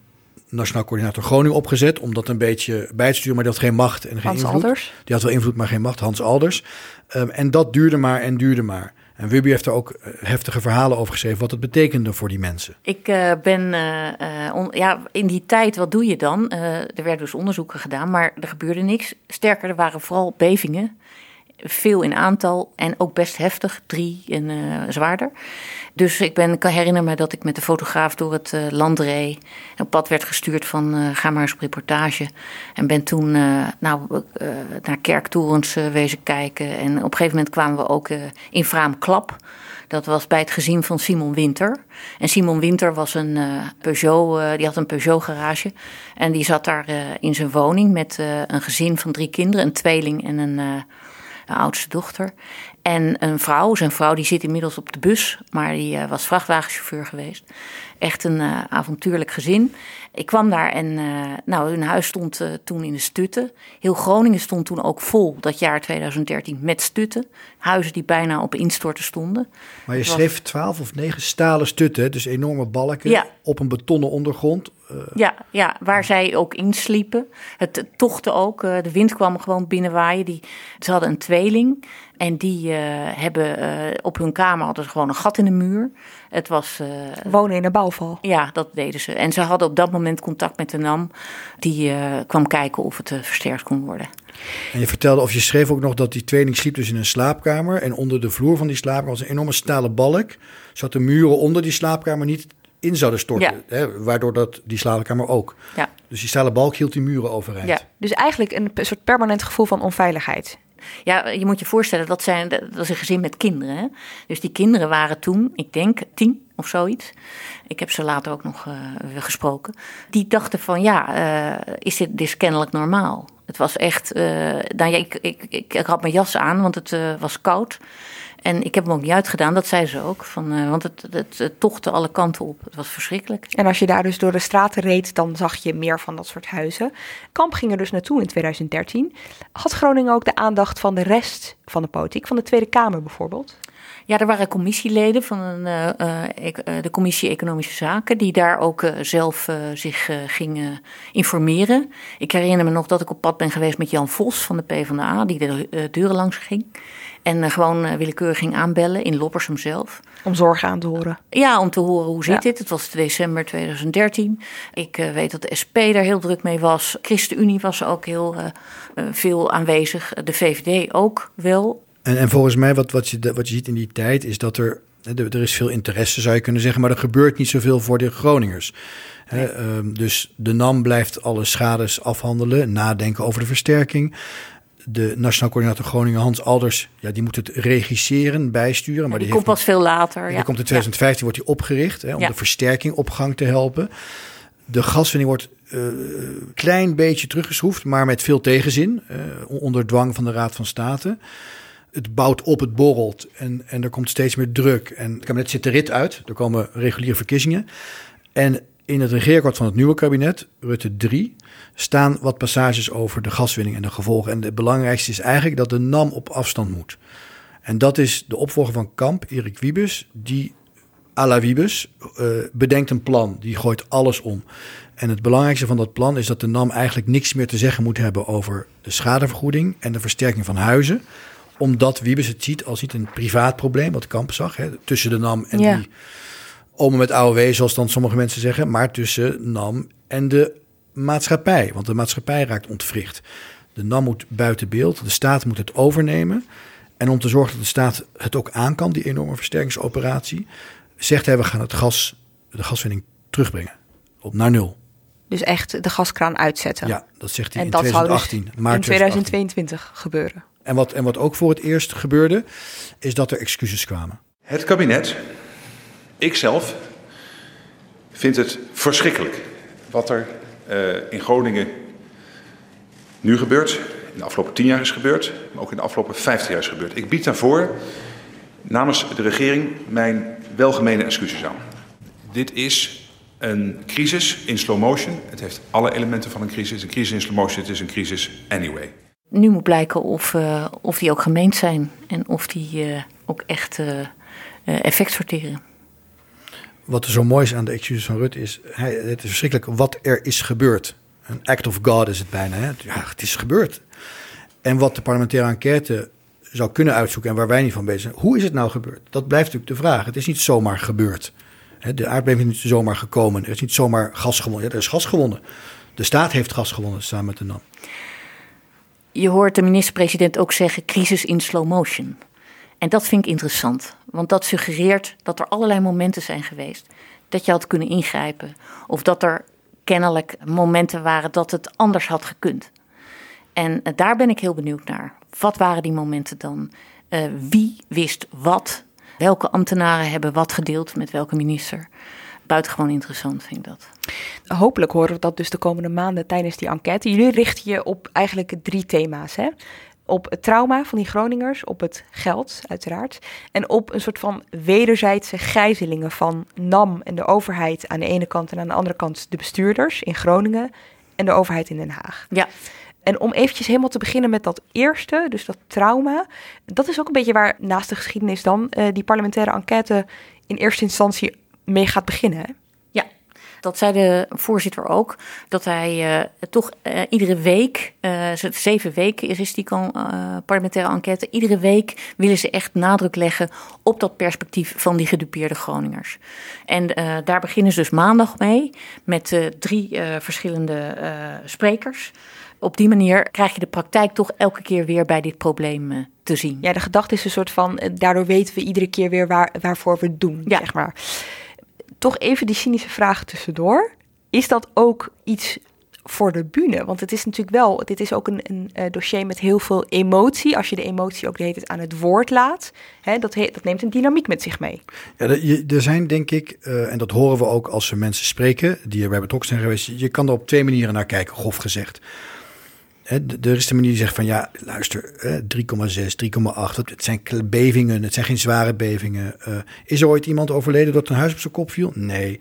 Nationaal Coördinator Groningen opgezet om dat een beetje bij te sturen, maar die had geen macht en geen Hans invloed. Alders. Die had wel invloed, maar geen macht, Hans Alders. Ehm, en dat duurde maar en duurde maar. En Wubby heeft er ook eh, heftige verhalen over geschreven, wat het betekende voor die mensen. Ik eh, ben, eh, on- ja, in die tijd, wat doe je dan? Er werden dus onderzoeken gedaan, maar er gebeurde niks. Sterker, er waren vooral bevingen. Veel in aantal en ook best heftig, drie en eh, zwaarder. Dus ik, ben, kan herinneren me dat ik met de fotograaf door het eh, land reed. Op pad werd gestuurd van eh, ga maar eens op reportage. En ben toen nou, naar kerktorens wezen kijken. En op een gegeven moment kwamen we ook in Vraamklap. Dat was bij het gezin van Simon Winter. En Simon Winter was een Peugeot, die had een Peugeot garage. En die zat daar in zijn woning met een gezin van drie kinderen, een tweeling en een, een oudste dochter. En een vrouw, zijn vrouw die zit inmiddels op de bus, maar die eh, was vrachtwagenchauffeur geweest. Echt een eh, avontuurlijk gezin. Ik kwam daar en eh, nou, hun huis stond eh, toen in de stutten. Heel Groningen stond toen ook vol, dat jaar 2013, met stutten. Huizen die bijna op instorten stonden. Maar je was- schreef twaalf of negen stalen stutten, dus enorme balken Ja. op een betonnen ondergrond. Eh, Ja, ja, waar zij ook insliepen. Het, het tochtte ook. de wind kwam gewoon binnenwaaien. Die, ze hadden een tweeling. En die eh, hebben eh, op hun kamer hadden ze gewoon een gat in de muur. Het was. eh, Wonen in een ja, dat deden ze. En ze hadden op dat moment contact met de NAM. Die eh, kwam kijken of het eh, versterkt kon worden. En je vertelde, of je schreef ook nog dat die tweeling sliep dus in een slaapkamer. En onder de vloer van die slaapkamer was een enorme stalen balk. Zodat de muren onder die slaapkamer niet in zouden storten. Hè, waardoor dat, die slaapkamer ook. Ja. Dus die stalen balk hield die muren overeind. Ja. Dus eigenlijk een soort permanent gevoel van onveiligheid. Ja, je moet je voorstellen, dat, zijn, dat is een gezin met kinderen. Hè? Dus die kinderen waren toen, ik denk, tien of zoiets. Ik heb ze later ook nog eh, gesproken. Die dachten van, ja, eh, is dit, dit is kennelijk normaal? Het was echt, nou ja, ik, ik, ik, had mijn jas aan, want het was koud. En ik heb hem ook niet uitgedaan, dat zei ze ook. Van, eh, want het, het, het tochtte alle kanten op. Het was verschrikkelijk. En als je daar dus door de straten reed, dan zag je meer van dat soort huizen. Kamp ging er dus naartoe in 2013. Had Groningen ook de aandacht van de rest van de politiek, van de Tweede Kamer bijvoorbeeld? Ja, er waren commissieleden van een, eh, eh, de Commissie Economische Zaken, die daar ook zelf zich gingen informeren. Ik herinner me nog dat ik op pad ben geweest met Jan Vos van de PvdA, die de deuren langs ging. En eh, gewoon eh, willekeurig ging aanbellen in Loppersum zelf. Om zorgen aan te horen. Ja, om te horen hoe zit Ja. dit. Het was december 2013. Ik eh, weet dat de SP daar heel druk mee was. ChristenUnie was ook heel veel aanwezig. De VVD ook wel. En, en volgens mij, wat, wat, je, wat je ziet in die tijd, is dat er, hè, er is veel interesse, zou je kunnen zeggen, maar er gebeurt niet zoveel voor de Groningers. Hè, ehm, dus de NAM blijft alle schades afhandelen, nadenken over de versterking. De Nationaal Coördinator Groningen, Hans Alders, ja, die moet het regisseren, bijsturen. Maar die die, komt pas veel later. Ja. die komt in 2015 wordt hij opgericht hè, om de versterking op gang te helpen. De gaswinning wordt een klein beetje teruggeschroefd, maar met veel tegenzin. eh, onder dwang van de Raad van State. Het bouwt op, het borrelt en, en er komt steeds meer druk. En het kabinet zit de rit uit. Er komen reguliere verkiezingen. En in het regeerakkoord van het nieuwe kabinet, Rutte 3, staan wat passages over de gaswinning en de gevolgen. En het belangrijkste is eigenlijk dat de NAM op afstand moet. En dat is de opvolger van Kamp, Erik Wiebes, die à la Wiebes eh, bedenkt een plan. Die gooit alles om. En het belangrijkste van dat plan is dat de NAM eigenlijk niks meer te zeggen moet hebben over de schadevergoeding en de versterking van huizen. Omdat Wiebes het ziet als niet een privaat probleem, wat Kamp zag, hè, tussen de NAM en Ja. die omen met AOW, zoals dan sommige mensen zeggen, maar tussen NAM en de maatschappij. Want de maatschappij raakt ontwricht. De NAM moet buiten beeld, de staat moet het overnemen. En om te zorgen dat de staat het ook aan kan, die enorme versterkingsoperatie, zegt hij, we gaan het gas, de gaswinning terugbrengen. Op naar nul. Dus echt de gaskraan uitzetten. Ja, dat zegt hij en in dat zou dus 2018. maart in 2022 gebeuren. En wat, en wat ook voor het eerst gebeurde, is dat er excuses kwamen. Het kabinet, ikzelf, vindt het verschrikkelijk wat er in Groningen nu gebeurt, in de afgelopen tien jaar is gebeurd, maar ook in de afgelopen vijftien jaar is gebeurd. Ik bied daarvoor namens de regering mijn welgemene excuses aan. Dit is een crisis in slow motion. Het heeft alle elementen van een crisis. Een crisis in slow motion, het is een crisis anyway. Nu moet blijken of, eh, of die ook gemeend zijn en of die eh, ook echt eh, eh, effect sorteren. Wat er zo mooi is aan de excuses van Rutte is, hij, het is verschrikkelijk wat er is gebeurd. Een act of God is het bijna. Hè? Ja, het is gebeurd. En wat de parlementaire enquête zou kunnen uitzoeken en waar wij niet van bezig zijn, hoe is het nou gebeurd? Dat blijft natuurlijk de vraag. Het is niet zomaar gebeurd. De aardbeving is niet zomaar gekomen. Er is niet zomaar gas gewonnen. Er is gas gewonnen. De staat heeft gas gewonnen samen met de NAM. Je hoort de minister-president ook zeggen crisis in slow motion. En dat vind ik interessant, want dat suggereert dat er allerlei momenten zijn geweest dat je had kunnen ingrijpen. Of dat er kennelijk momenten waren dat het anders had gekund. En eh, daar ben ik heel benieuwd naar. Wat waren die momenten dan? Uh, wie wist wat? Welke ambtenaren hebben wat gedeeld met welke minister? Buitengewoon interessant vind ik dat. Hopelijk horen we dat dus de komende maanden tijdens die enquête. Jullie richten je op eigenlijk drie thema's. Hè? Op het trauma van die Groningers, op het geld uiteraard. En op een soort van wederzijdse gijzelingen van NAM en de overheid aan de ene kant. En aan de andere kant de bestuurders in Groningen en de overheid in Den Haag. Ja. En om eventjes helemaal te beginnen met dat eerste, dus dat trauma. Dat is ook een beetje waar naast de geschiedenis dan uh, die parlementaire enquête in eerste instantie mee gaat beginnen. Hè? Dat zei de voorzitter ook. Dat hij uh, toch uh, iedere week, zeven weken is, is die parlementaire enquête. Iedere week willen ze echt nadruk leggen op dat perspectief van die gedupeerde Groningers. En daar beginnen ze dus maandag mee met drie verschillende sprekers op die manier krijg je de praktijk toch elke keer weer bij dit probleem te zien. Ja, de gedachte is een soort van, daardoor weten we iedere keer weer waar, waarvoor we het doen, ja. zeg maar. Toch even die cynische vraag tussendoor. Is dat ook iets voor de bühne? Want het is natuurlijk wel, dit is ook een, een uh, dossier met heel veel emotie. Als je de emotie ook de hele tijd aan het woord laat, hè, dat, dat neemt een dynamiek met zich mee. Ja, er zijn denk ik, uh, en dat horen we ook als we mensen spreken die erbij betrokken zijn geweest, je kan er op twee manieren naar kijken, grof gezegd. Er is de manier die zegt van ja, luister, 3,6, 3,8, het zijn bevingen, het zijn geen zware bevingen. Uh, is er ooit iemand overleden dat een huis op zijn kop viel? Nee.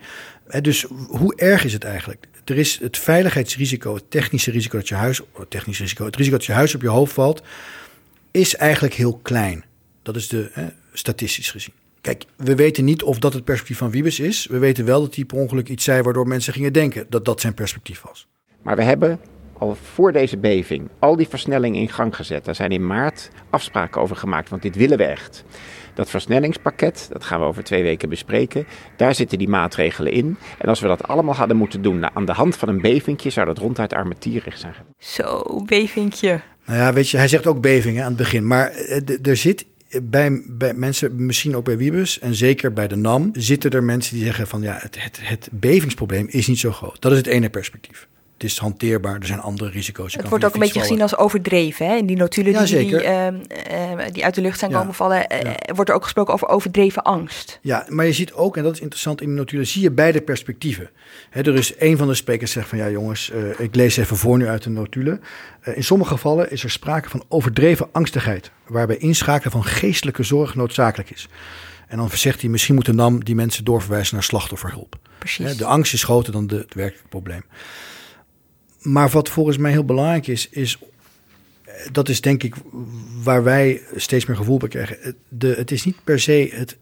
dus hoe erg is het eigenlijk? Er is het veiligheidsrisico, het technische risico dat je huis, technisch risico, het risico dat je huis op je hoofd valt, is eigenlijk heel klein. Dat is de statistisch gezien. Kijk, we weten niet of dat het perspectief van Wiebes is. We weten wel dat hij per ongeluk iets zei waardoor mensen gingen denken dat dat zijn perspectief was. Maar we hebben al voor deze beving al die versnellingen in gang gezet. Daar zijn in maart afspraken over gemaakt, want dit willen we echt. Dat versnellingspakket, dat gaan we over twee weken bespreken. Daar zitten die maatregelen in. En als we dat allemaal hadden moeten doen aan de hand van een bevingje, zou dat ronduit armetierrecht zijn. Zo, bevingje. Nou ja, weet je, hij zegt ook bevingen aan het begin. Maar er zit bij, bij mensen, misschien ook bij Wiebus en zeker bij de NAM, zitten er mensen die zeggen van ja, het, het, het bevingsprobleem is niet zo groot. Dat is het ene perspectief het is hanteerbaar. Er zijn andere risico's. Je het wordt ook een beetje gezien als overdreven. Hè? In die notulen ja, die, die, uh, uh, die, uit de lucht zijn ja. komen vallen, uh, ja. wordt er ook gesproken over overdreven angst. Ja, maar je ziet ook, en dat is interessant, in de notulen zie je beide perspectieven. Hè, er is een van de sprekers zegt van ja jongens, ik lees even voor nu uit de notulen. in sommige gevallen is er sprake van overdreven angstigheid, waarbij inschakelen van geestelijke zorg noodzakelijk is. En dan zegt hij, misschien moet de NAM die mensen doorverwijzen naar slachtofferhulp. Precies. de angst is groter dan de, het werkelijke probleem. Maar wat volgens mij heel belangrijk is, is dat is denk ik waar wij steeds meer gevoel bij krijgen. De, het is niet per se het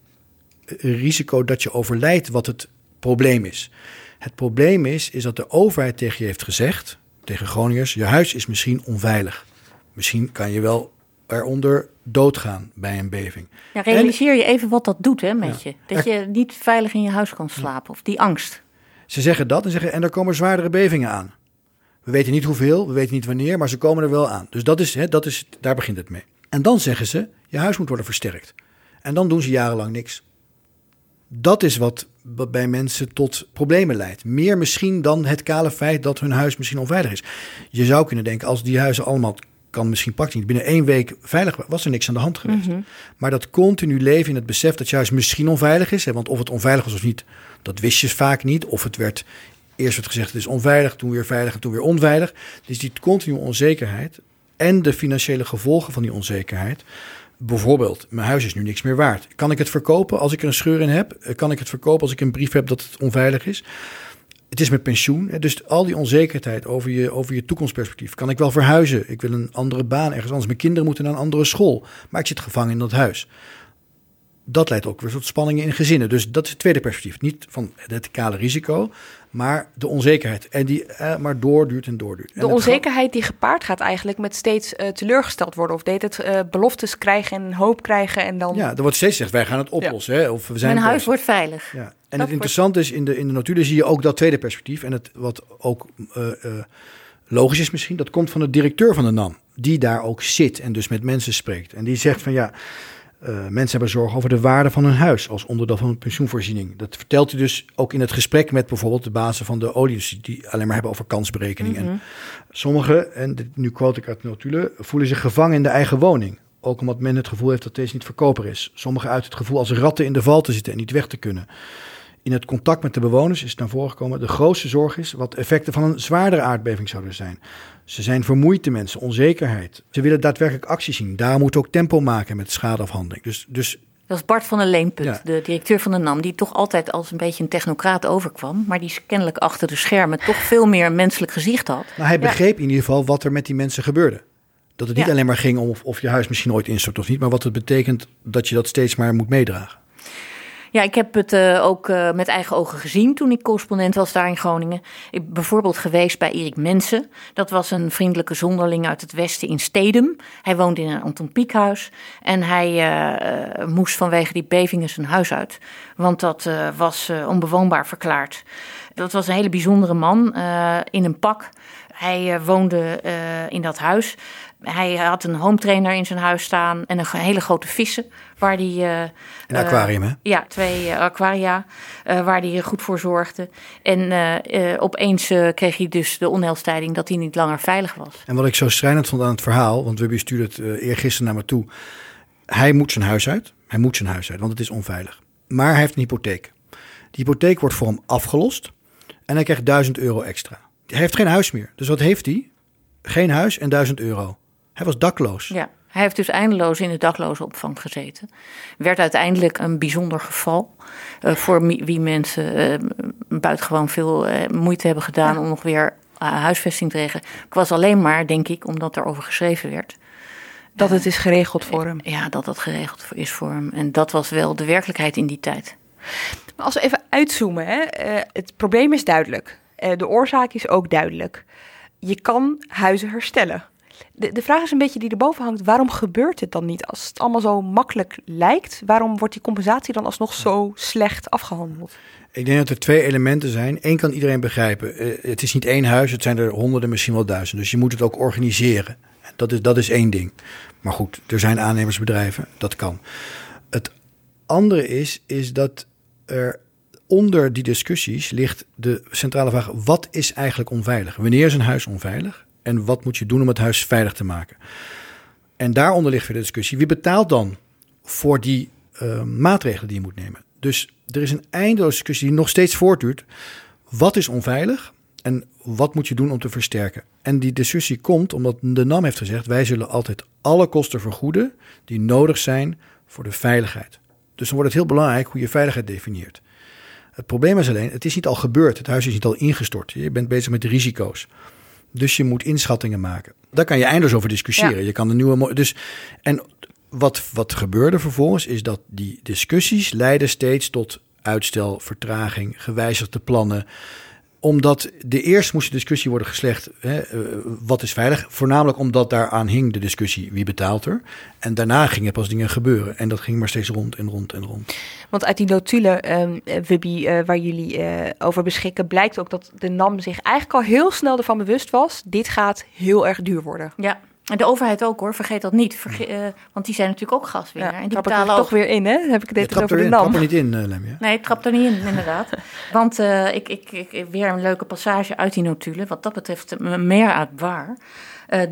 risico dat je overlijdt wat het probleem is. Het probleem is, is dat de overheid tegen je heeft gezegd, tegen Groningers, je huis is misschien onveilig. Misschien kan je wel eronder doodgaan bij een beving. Ja, realiseer je even wat dat doet hè, met ja, je. Dat je niet veilig in je huis kan slapen, of die angst. Ze zeggen dat en zeggen, en er komen zwaardere bevingen aan. We weten niet hoeveel, we weten niet wanneer, maar ze komen er wel aan. Dus dat is, hè, dat is, daar begint het mee. En dan zeggen ze, je huis moet worden versterkt. En dan doen ze jarenlang niks. Dat is wat, bij mensen tot problemen leidt. Meer misschien dan het kale feit dat hun huis misschien onveilig is. Je zou kunnen denken, als die huizen allemaal kan misschien pakt niet. Binnen één week veilig was er niks aan de hand geweest. Mm -hmm. Maar dat continu leven in het besef dat je huis misschien onveilig is. Hè, want of het onveilig was of niet, dat wist je vaak niet. Of het werd Eerst werd gezegd het is onveilig, toen weer veilig en toen weer onveilig. Dus die continue onzekerheid en de financiële gevolgen van die onzekerheid. Bijvoorbeeld, mijn huis is nu niks meer waard. Kan ik het verkopen als ik er een scheur in heb? Eh, kan ik het verkopen als ik een brief heb dat het onveilig is? Het is met pensioen. Dus al die onzekerheid over je, over je toekomstperspectief. Kan ik wel verhuizen? Ik wil een andere baan ergens anders. Mijn kinderen moeten naar een andere school. Maar ik zit gevangen in dat huis. dat leidt ook weer tot spanningen in gezinnen. Dus dat is het tweede perspectief. Niet van het verticale risico, maar de onzekerheid. En die eh, maar doorduurt en doorduurt. De onzekerheid die gepaard gaat eigenlijk met steeds uh, teleurgesteld worden. Of deed het uh, beloftes krijgen en hoop krijgen en dan... Ja, er wordt steeds gezegd, wij gaan het oplossen. Hè? Of we zijn Mijn huis wordt veilig. Ja. En het interessante is, in de, in de notulen zie je ook dat tweede perspectief. En het, wat ook uh, logisch is misschien, dat komt van de directeur van de NAM. Die daar ook zit en dus met mensen spreekt. En die zegt van ja... Uh, mensen hebben zorgen over de waarde van hun huis als onderdeel van een pensioenvoorziening. Dat vertelt hij dus ook in het gesprek met bijvoorbeeld de bazen van de olie, die alleen maar hebben over kansberekening. Mm -hmm. En sommigen, en dit, nu quote ik uit notulen, voelen zich gevangen in de eigen woning. Ook omdat men het gevoel heeft dat deze niet verkoper is. Sommigen uit het gevoel als ratten in de val te zitten en niet weg te kunnen. In het contact met de bewoners is naar voren gekomen de grootste zorg is wat effecten van een zwaardere aardbeving zouden zijn. Ze zijn vermoeid, de mensen, onzekerheid. Ze willen daadwerkelijk actie zien. Daar moet ook tempo maken met schadeafhandeling. Dus, dus dat is Bart van der Leenput, ja. de directeur van de NAM, die toch altijd als een beetje een technocraat overkwam, maar die kennelijk achter de schermen toch veel meer menselijk gezicht had. Maar hij begreep ja. in ieder geval wat er met die mensen gebeurde. Dat het niet ja. alleen maar ging om of, of je huis misschien ooit instort of niet, maar wat het betekent dat je dat steeds maar moet meedragen. Ja, ik heb het uh, ook uh, met eigen ogen gezien toen ik correspondent was daar in Groningen. Ik ben bijvoorbeeld geweest bij Erik Mensen. Dat was een vriendelijke zonderling uit het westen in Stedum. Hij woonde in een Anton Pieckhuis. En hij uh, moest vanwege die bevingen zijn huis uit. Want dat was onbewoonbaar verklaard. Dat was een hele bijzondere man in een pak. Hij woonde in dat huis. Hij had een home trainer in zijn huis staan en een hele grote vissen. Waar die, uh, een aquarium, hè? ja, twee uh, aquaria, waar hij goed voor zorgde. En opeens kreeg hij dus de onheilstijding dat hij niet langer veilig was. En wat ik zo schrijnend vond aan het verhaal, want we stuurde het eergisteren naar me toe. Hij moet zijn huis uit. Hij moet zijn huis uit, want het is onveilig. Maar hij heeft een hypotheek. Die hypotheek wordt voor hem afgelost en hij krijgt 1000 euro extra. Hij heeft geen huis meer. Dus wat heeft hij? Geen huis en 1000 euro. Hij was dakloos. Ja, hij heeft dus eindeloos in de dakloze opvang gezeten. Werd uiteindelijk een bijzonder geval. Uh, voor wie mensen uh, buitengewoon veel uh, moeite hebben gedaan ja. om nog weer huisvesting te regelen. Ik was alleen maar, denk ik, omdat er over geschreven werd. Dat het is geregeld voor hem. Ja, dat dat geregeld is voor hem. En dat was wel de werkelijkheid in die tijd. Maar als we even uitzoomen, hè, het probleem is duidelijk. de oorzaak is ook duidelijk. Je kan huizen herstellen. De, de vraag is een beetje die erboven hangt: waarom gebeurt het dan niet? Als het allemaal zo makkelijk lijkt, waarom wordt die compensatie dan alsnog zo slecht afgehandeld? Ik denk dat er twee elementen zijn. Eén kan iedereen begrijpen. het is niet één huis, het zijn er honderden, misschien wel duizenden. Dus je moet het ook organiseren. Dat is, dat is één ding. Maar goed, er zijn aannemersbedrijven, dat kan. Het andere is, is dat er onder die discussies ligt de centrale vraag: wat is eigenlijk onveilig? Wanneer is een huis onveilig? En wat moet je doen om het huis veilig te maken? En daaronder ligt weer de discussie: wie betaalt dan voor die uh, maatregelen die je moet nemen? Dus er is een eindeloze discussie die nog steeds voortduurt. Wat is onveilig en wat moet je doen om te versterken? En die discussie komt omdat de NAM heeft gezegd: wij zullen altijd alle kosten vergoeden die nodig zijn voor de veiligheid. Dus dan wordt het heel belangrijk hoe je veiligheid definieert. Het probleem is alleen, het is niet al gebeurd. Het huis is niet al ingestort. Je bent bezig met risico's. Dus je moet inschattingen maken. Daar kan je eindeloos over discussiëren. Ja. Je kan de nieuwe. Dus, en wat, wat gebeurde vervolgens is dat die discussies leiden steeds tot uitstel, vertraging, gewijzigde plannen omdat de eerst moest de discussie worden geslecht, hè, uh, wat is veilig? Voornamelijk omdat daaraan hing de discussie, wie betaalt er? En daarna gingen pas dingen gebeuren. En dat ging maar steeds rond en rond en rond. Want uit die notulen, um, Wubby, uh, waar jullie uh, over beschikken, blijkt ook dat de NAM zich eigenlijk al heel snel ervan bewust was, dit gaat heel erg duur worden. Ja, en de overheid ook hoor, vergeet dat niet. Verge uh, want die zijn natuurlijk ook gaswinnaar. Ja, en die betalen ook... toch weer in, hè? Heb ik dit over de NAM. Trap er niet in, uh, Lemja. Nee, het trapt er niet in, inderdaad. want uh, ik, ik, ik, weer een leuke passage uit die notulen. Wat dat betreft meer uit waar.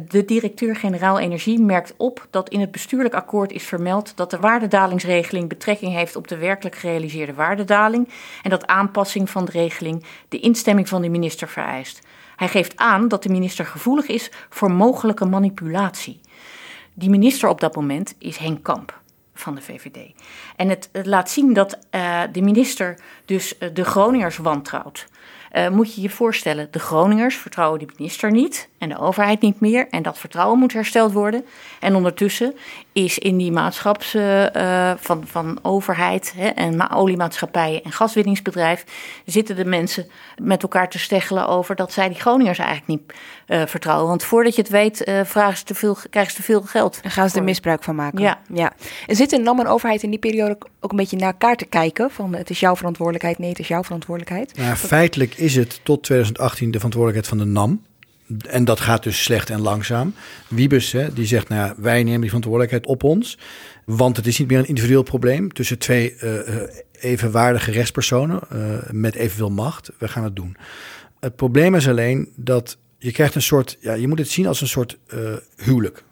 de directeur-generaal Energie merkt op dat in het bestuurlijk akkoord is vermeld dat de waardedalingsregeling betrekking heeft op de werkelijk gerealiseerde waardedaling en dat aanpassing van de regeling de instemming van de minister vereist. Hij geeft aan dat de minister gevoelig is voor mogelijke manipulatie. Die minister op dat moment is Henk Kamp van de VVD. En het, laat zien dat uh, de minister dus uh, de Groningers wantrouwt. Uh, moet je je voorstellen, de Groningers vertrouwen de minister niet. En de overheid niet meer. En dat vertrouwen moet hersteld worden. En ondertussen is in die maatschaps uh, van, van overheid hè, en oliemaatschappijen en gaswinningsbedrijf... zitten de mensen met elkaar te steggelen over dat zij die Groningers eigenlijk niet uh, vertrouwen. Want voordat je het weet, uh, vragen ze te veel, krijgen ze te veel geld. Dan gaan ze er misbruik van maken. Ja. ja. En zit een NAM en overheid in die periode ook een beetje naar elkaar te kijken? Van het is jouw verantwoordelijkheid, nee, het is jouw verantwoordelijkheid. Nou, feitelijk is het tot 2018 de verantwoordelijkheid van de NAM. En dat gaat dus slecht en langzaam. Wiebes, hè, die zegt, nou ja, wij nemen die verantwoordelijkheid op ons. Want het is niet meer een individueel probleem tussen twee uh, evenwaardige rechtspersonen uh, met evenveel macht. We gaan het doen. Het probleem is alleen dat je krijgt een soort, ja, je moet het zien als een soort huwelijk.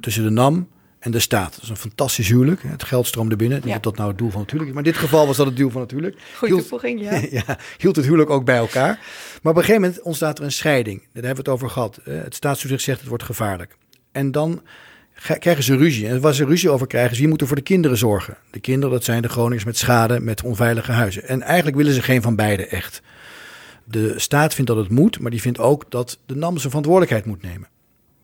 Tussen de NAM en de staat. Dat is een fantastisch huwelijk. Het geld stroomde binnen. Ja. dat dat nou het doel van het huwelijk is. Maar in dit geval was dat het doel van het huwelijk. Goeie toevoeging, ja. ja. Hield het huwelijk ook bij elkaar. Maar op een gegeven moment ontstaat er een scheiding. Daar hebben we het over gehad. Het staatstoezicht zegt het wordt gevaarlijk. En dan krijgen ze ruzie. En waar ze ruzie over krijgen is wie moet er voor de kinderen zorgen. De kinderen, dat zijn de Groningers met schade, met onveilige huizen. En eigenlijk willen ze geen van beide echt. De staat vindt dat het moet, maar die vindt ook dat de NAM zijn verantwoordelijkheid moet nemen.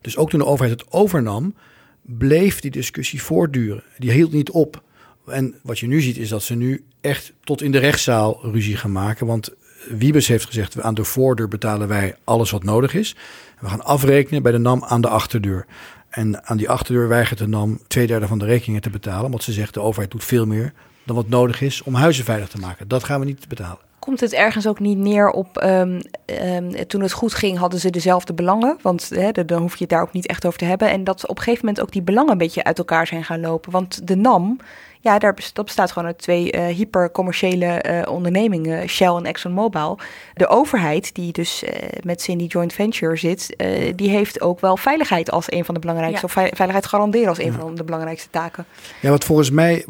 Dus ook toen de overheid het overnam, bleef die discussie voortduren. Die hield niet op. En wat je nu ziet is dat ze nu echt tot in de rechtszaal ruzie gaan maken. Want Wiebes heeft gezegd, aan de voordeur betalen wij alles wat nodig is. We gaan afrekenen bij de NAM aan de achterdeur. En aan die achterdeur weigert de NAM twee derde van de rekeningen te betalen. Want ze zegt, de overheid doet veel meer dan wat nodig is om huizen veilig te maken. Dat gaan we niet betalen. Komt het ergens ook niet neer op, um, um, toen het goed ging, hadden ze dezelfde belangen? Want hè, dan hoef je het daar ook niet echt over te hebben. En dat op een gegeven moment ook die belangen een beetje uit elkaar zijn gaan lopen. Want de NAM, ja, daar dat bestaat gewoon uit twee uh, hypercommerciële uh, ondernemingen, Shell en ExxonMobil. De overheid, die dus uh, met Cindy Joint Venture zit, die heeft ook wel veiligheid als een van de belangrijkste, ja. of veiligheid garanderen als een ja. van de belangrijkste taken. Ja, wat volgens mij,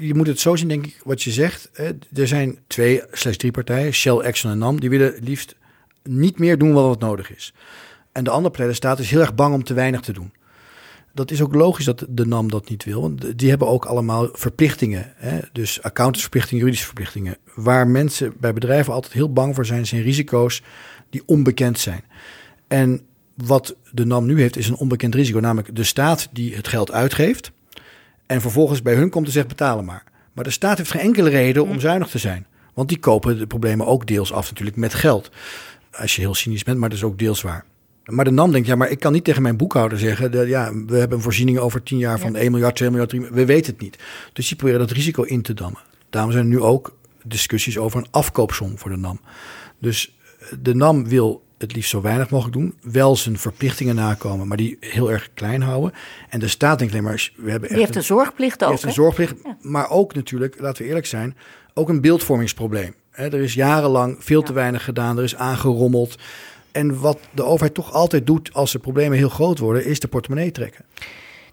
je moet het zo zien, denk ik, wat je zegt. Er zijn twee slechts drie partijen, Shell, Exxon en NAM, die willen liefst niet meer doen wat nodig is. En de andere partij, de staat, is heel erg bang om te weinig te doen dat is ook logisch dat de NAM dat niet wil. Want die hebben ook allemaal verplichtingen. Hè? Dus accountantsverplichtingen, juridische verplichtingen. Waar mensen bij bedrijven altijd heel bang voor zijn, zijn risico's die onbekend zijn. En wat de NAM nu heeft, is een onbekend risico. Namelijk de staat die het geld uitgeeft. En vervolgens bij hun komt te zeggen betalen maar. Maar de staat heeft geen enkele reden om zuinig te zijn. Want die kopen de problemen ook deels af natuurlijk met geld. Als je heel cynisch bent, maar dat is ook deels waar. Maar de NAM denkt, ja, maar ik kan niet tegen mijn boekhouder zeggen... De, ja, we hebben een voorziening over 10 jaar van ja. 1 miljard, 2 miljard, 3 miljard. We weten het niet. Dus die proberen dat risico in te dammen. Daarom zijn er nu ook discussies over een afkoopsom voor de NAM. Dus de NAM wil het liefst zo weinig mogelijk doen. Wel zijn verplichtingen nakomen, maar die heel erg klein houden. En de staat denkt alleen maar... We hebben echt die heeft een, zorgplicht ook. heeft een zorgplicht, ja. maar ook natuurlijk, laten we eerlijk zijn... ook een beeldvormingsprobleem. er is jarenlang veel te weinig gedaan. Er is aangerommeld. En wat de overheid toch altijd doet als de problemen heel groot worden, is de portemonnee trekken.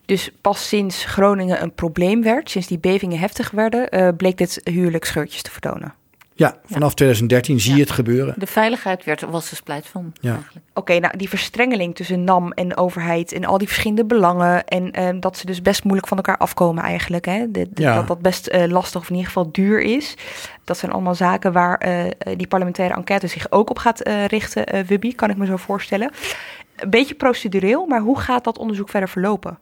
Dus pas sinds Groningen een probleem werd, sinds die bevingen heftig werden, uh, bleek dit huwelijk scheurtjes te vertonen. Ja, vanaf ja. 2013 zie je het gebeuren. De veiligheid werd, was de splijt van. Ja. Oké, okay, nou die verstrengeling tussen NAM en overheid en al die verschillende belangen. En uh, dat ze dus best moeilijk van elkaar afkomen eigenlijk. Hè? De, de, ja. Dat dat best uh, lastig of in ieder geval duur is. Dat zijn allemaal zaken waar uh, die parlementaire enquête zich ook op gaat richten, Wubby, kan ik me zo voorstellen. Een beetje procedureel, maar hoe gaat dat onderzoek verder verlopen?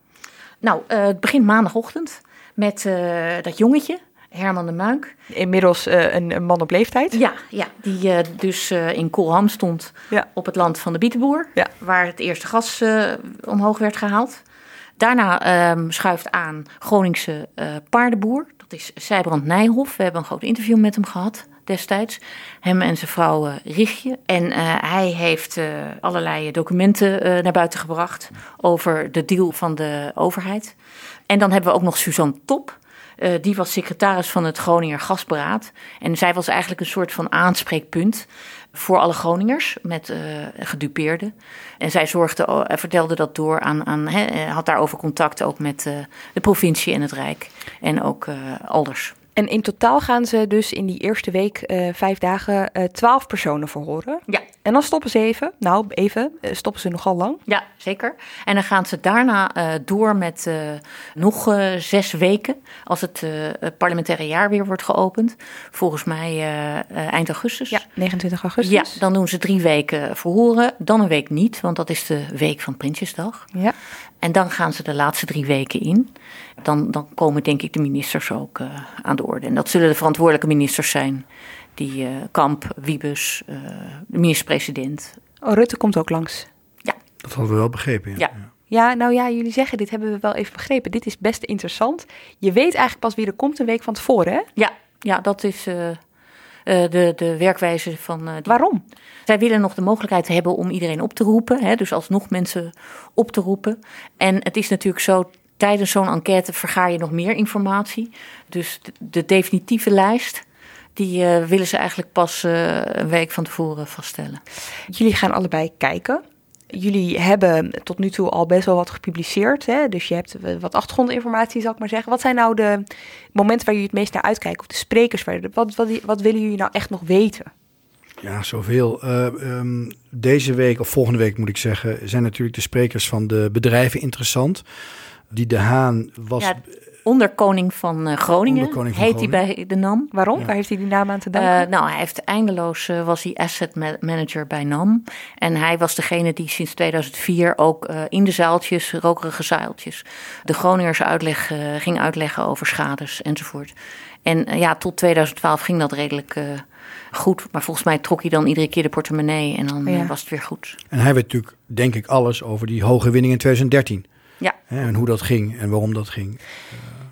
Nou, het begint maandagochtend met dat jongetje. Herman de Muink. Inmiddels uh, een, een, man op leeftijd. Ja, ja die uh, dus uh, in Kolham stond ja. op het land van de Bietenboer. Ja. Waar het eerste gas omhoog werd gehaald. Daarna um, schuift aan Groningse paardenboer. Dat is Sijbrand Nijhoff. We hebben een groot interview met hem gehad destijds. Hem en zijn vrouw Richtje. En hij heeft allerlei documenten naar buiten gebracht over de deal van de overheid. En dan hebben we ook nog Suzanne Top. Uh, die was secretaris van het Groninger Gasberaad. En zij was eigenlijk een soort van aanspreekpunt voor alle Groningers met uh, gedupeerden. En zij zorgde, uh, vertelde dat door aan, aan he, had daarover contact ook met uh, de provincie en het Rijk en ook elders. En in totaal gaan ze dus in die eerste week vijf dagen twaalf personen verhoren. Ja, En dan stoppen ze even. Nou, even. eh, Stoppen ze nogal lang. Ja, zeker. En dan gaan ze daarna eh, door met eh, nog zes weken, als het, parlementaire jaar weer wordt geopend. Volgens mij eind augustus. Ja, 29 augustus. Ja, dan doen ze drie weken verhoren, dan een week niet, want dat is de week van Prinsjesdag. Ja. En dan gaan ze de laatste drie weken in. Dan, dan komen denk ik de ministers ook aan de orde. En dat zullen de verantwoordelijke ministers zijn. Die eh, Kamp, Wiebes, eh, de minister-president. Oh, Rutte komt ook langs. Dat hadden we wel begrepen. Ja. Ja. Ja, nou ja, jullie zeggen, dit hebben we wel even begrepen. Dit is best interessant. Je weet eigenlijk pas wie er komt een week van tevoren, hè? Ja, ja dat is eh, eh, de, de werkwijze van. eh, die- Waarom? Zij willen nog de mogelijkheid hebben om iedereen op te roepen. Hè, dus alsnog mensen op te roepen. En het is natuurlijk zo. Tijdens zo'n enquête vergaar je nog meer informatie. Dus de, de definitieve lijst. Die eh, willen ze eigenlijk pas eh, een week van tevoren vaststellen. Jullie gaan allebei kijken. Jullie hebben tot nu toe al best wel wat gepubliceerd. Hè? Dus je hebt eh, wat achtergrondinformatie, zal ik maar zeggen. Wat zijn nou de momenten waar jullie het meest naar uitkijken? Of de sprekers? Waar, wat, wat, wat willen jullie nou echt nog weten? Ja, zoveel. Eh, ehm, deze week, of volgende week moet ik zeggen, zijn natuurlijk de sprekers van de bedrijven interessant. Die De Haan was. Ja, onderkoning van eh, Groningen Onderkoning van heet hij bij de NAM. Waarom? Ja. Waar heeft hij die naam aan te danken? Eh, nou, hij heeft eindeloos eh, was hij asset ma- manager bij NAM. En hij was degene die sinds 2004 ook in de zaaltjes, rokerige zaaltjes, de Groningers uitleg, ging uitleggen over schades enzovoort. En ja, tot 2012 ging dat redelijk goed. Maar volgens mij trok hij dan iedere keer de portemonnee en dan Ja. was het weer goed. En hij weet natuurlijk, denk ik, alles over die hoge winning in 2013. Ja. Hè, en hoe dat ging en waarom dat ging.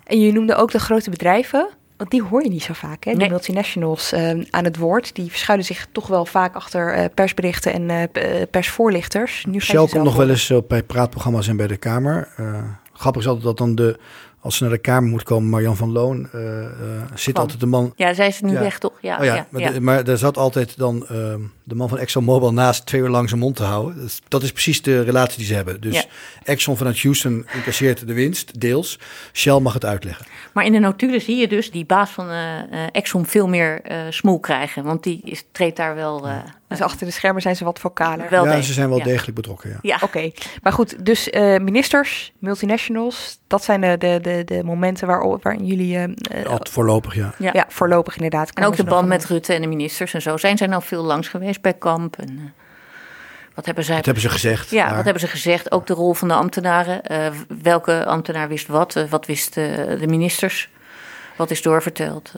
En je noemde ook de grote bedrijven. Want die hoor je niet zo vaak, hè? Nee. multinationals eh, aan het woord. Die verschuilen zich toch wel vaak achter eh, persberichten en eh, eh, persvoorlichters. Nu Shell ze komt nog wel eens op bij praatprogramma's en bij de Kamer. Eh, grappig is altijd dat dan de, als ze naar de Kamer moet komen, Marjan van Loon, eh, eh, zit altijd de man... Ja, zij is nu Ja. weg toch? Ja, oh ja, ja, maar, de- maar daar zat altijd dan ehm, de man van ExxonMobil naast twee uur lang zijn mond te houden. Dat is, dat is precies de relatie die ze hebben. Dus. Exxon vanuit Houston incasseert de winst, deels. Shell mag het uitleggen. Maar in de notulen zie je dus die baas van eh, Exxon veel meer smoel krijgen. Want die is, treedt daar wel... Dus achter de schermen zijn ze wat vocaler. Wel ja, degelijk, ze zijn wel ja. degelijk betrokken, ja. Ja. Oké, maar goed, dus eh, ministers, multinationals, dat zijn de, de, de, de momenten waar, waarin jullie Al- voorlopig, ja. Ja. ja, voorlopig inderdaad. En ook de band met Rutte en de ministers en zo. Zijn zij nou veel langs geweest bij Kamp? En, eh, wat hebben zij... Dat hebben ze gezegd. ja, daar. wat hebben ze gezegd? Ook de rol van de ambtenaren. Eh, welke ambtenaar wist wat? Wat wisten de ministers? Wat is doorverteld?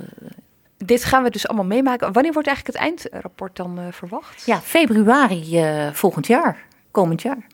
Dit gaan we dus allemaal meemaken. Wanneer wordt eigenlijk het eindrapport dan eh, verwacht? ja, februari eh, volgend jaar. Komend jaar.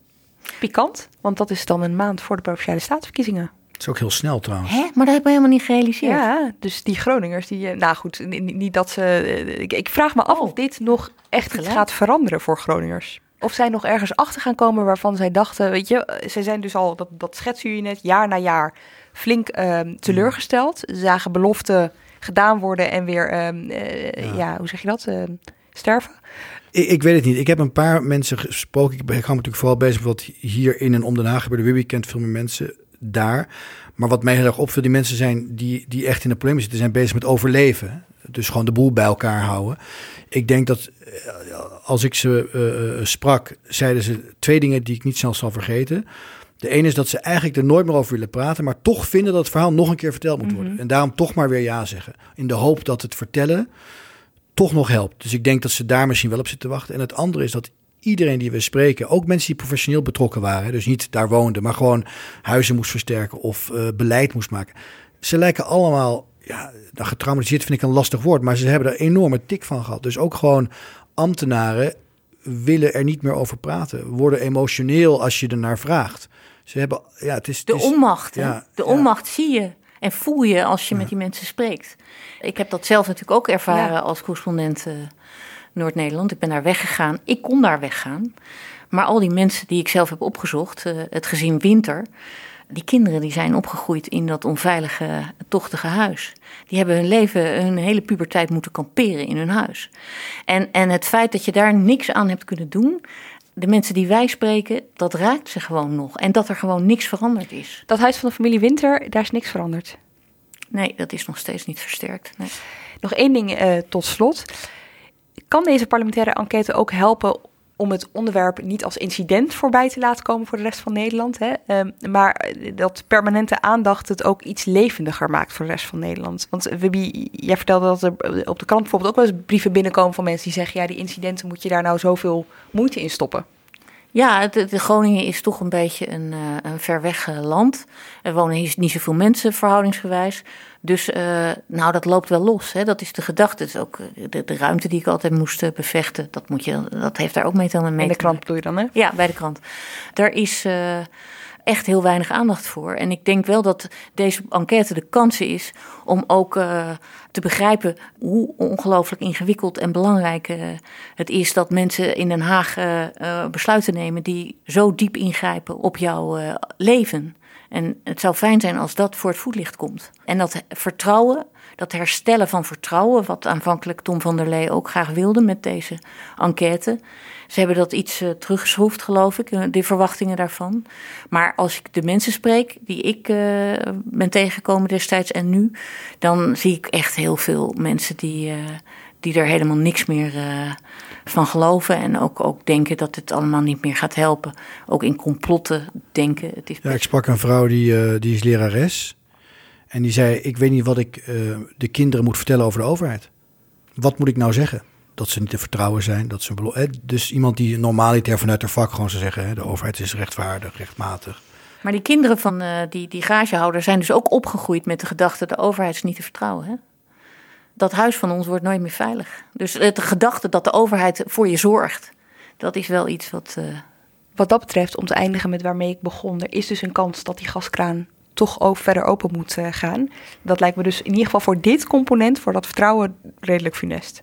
Pikant, want dat is dan een maand voor de Provinciale Staatsverkiezingen. Het is ook heel snel trouwens. Hè? Maar dat heb ik helemaal niet gerealiseerd. Ja, dus die Groningers, die, eh, nou goed, ni- ni- niet dat ze. Ik, ik vraag me af of dit nog echt Gelijk. gaat veranderen voor Groningers. Of zij nog ergens achter gaan komen waarvan zij dachten, weet je, zij zijn dus al, dat, dat schetsen jullie net, jaar na jaar flink ehm, teleurgesteld. Zagen beloften gedaan worden en weer, ehm, eh, ja. hoe zeg je dat, Ehm, sterven. Ik, ik weet het niet. Ik heb een paar mensen gesproken. Ik, ben- ik hou me natuurlijk vooral bezig met wat hier in en om Den Haag gebeurde. Wibby kent veel meer mensen daar. Maar wat mij heel erg opviel, die mensen zijn die, die echt in de problemen zitten, zijn bezig met overleven. Dus gewoon de boel bij elkaar houden. Ik denk dat eh, als ik ze eh, sprak, zeiden ze twee dingen die ik niet snel zal vergeten. De ene is dat ze eigenlijk er nooit meer over willen praten, maar toch vinden dat het verhaal nog een keer verteld moet worden. En daarom toch maar weer ja zeggen. In de hoop dat het vertellen toch nog helpt. Dus ik denk dat ze daar misschien wel op zitten te wachten. En het andere is dat iedereen die we spreken, ook mensen die professioneel betrokken waren, dus niet daar woonden, maar gewoon huizen moest versterken of eh, beleid moest maken. Ze lijken allemaal, ja, nou, getraumatiseerd vind ik een lastig woord, maar ze hebben er enorme tik van gehad. Dus ook gewoon ambtenaren willen er niet meer over praten, worden emotioneel als je er naar vraagt. Ze hebben, ja, het is. De het is- onmacht. ja, de ja. onmacht zie je en voel je als je met die mensen spreekt. Ik heb dat zelf natuurlijk ook ervaren Ja. als correspondent eh, Noord-Nederland. Ik ben daar weggegaan. Ik kon daar weggaan. Maar al die mensen die ik zelf heb opgezocht, eh, het gezin Winter, die kinderen die zijn opgegroeid in dat onveilige, tochtige huis. Die hebben hun leven, hun hele puberteit moeten kamperen in hun huis. En, en het feit dat je daar niks aan hebt kunnen doen, de mensen die wij spreken, dat raakt ze gewoon nog. En dat er gewoon niks veranderd is. Dat huis van de familie Winter, daar is niks veranderd. Nee, dat is nog steeds niet versterkt. Nee. Nog één ding eh, tot slot. Kan deze parlementaire enquête ook helpen om het onderwerp niet als incident voorbij te laten komen voor de rest van Nederland. Hè? Ehm, maar dat permanente aandacht het ook iets levendiger maakt voor de rest van Nederland. Want Wibby, jij vertelde dat er op de krant bijvoorbeeld ook wel eens brieven binnenkomen van mensen die zeggen: ja, die incidenten moet je daar nou zoveel moeite in stoppen. Ja, de, de Groningen is toch een beetje een, uh, een ver weg uh, land. Er wonen hier niet zoveel mensen verhoudingsgewijs. Dus uh, nou, dat loopt wel los. Hè. Dat is de gedachte. Is ook de, de ruimte die ik altijd moest bevechten. Dat, moet je, dat heeft daar ook mee te maken. In de krant doe je dan, hè? Ja, bij de krant. Er is echt heel weinig aandacht voor. En ik denk wel dat deze enquête de kans is om ook uh, te begrijpen hoe ongelooflijk ingewikkeld en belangrijk uh, het is dat mensen in Den Haag uh, besluiten nemen die zo diep ingrijpen op jouw leven. En het zou fijn zijn als dat voor het voetlicht komt. En dat vertrouwen, dat herstellen van vertrouwen, wat aanvankelijk Tom van der Lee ook graag wilde met deze enquête. Ze hebben dat iets uh, teruggeschroefd, geloof ik, uh, de verwachtingen daarvan. Maar als ik de mensen spreek die ik uh, ben tegengekomen destijds en nu, dan zie ik echt heel veel mensen die, die er helemaal niks meer van geloven. En ook, ook denken dat het allemaal niet meer gaat helpen. Ook in complotten denken. Het is ja, ik sprak een vrouw die, die is lerares. En die zei: Ik weet niet wat ik de kinderen moet vertellen over de overheid. Wat moet ik nou zeggen? Dat ze niet te vertrouwen zijn. Dat ze, dus iemand die normaliter vanuit haar vak gewoon zou zeggen: hè, de overheid is rechtvaardig, rechtmatig. Maar die kinderen van uh, die, die garagehouder zijn dus ook opgegroeid met de gedachte: de overheid is niet te vertrouwen. Hè? Dat huis van ons wordt nooit meer veilig. Dus de gedachte dat de overheid voor je zorgt, dat is wel iets wat. Uh... Wat dat betreft, om te eindigen met waarmee ik begon, er is dus een kans dat die gaskraan toch ook verder open moet uh, gaan. Dat lijkt me dus in ieder geval voor dit component, voor dat vertrouwen, redelijk funest.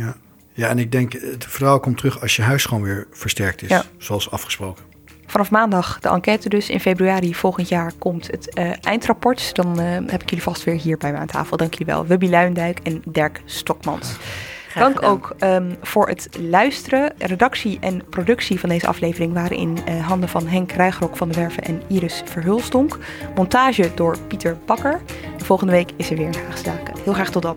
Ja. ja, en ik denk, het vertrouwen komt terug als je huis gewoon weer versterkt is, zoals afgesproken. Vanaf maandag de enquête dus. In februari volgend jaar komt het uh, eindrapport. Dan uh, heb ik jullie vast weer hier bij me aan tafel. Dank jullie wel. Wubby Luindijk en Dirk Stokmans. Dank ook um, voor het luisteren. Redactie en productie van deze aflevering waren in uh, handen van Henk Rijgrok van de Werven en Iris Verhulstonk. Montage door Pieter Bakker. De volgende week is er weer een Haagse Zaken. Heel graag tot dan.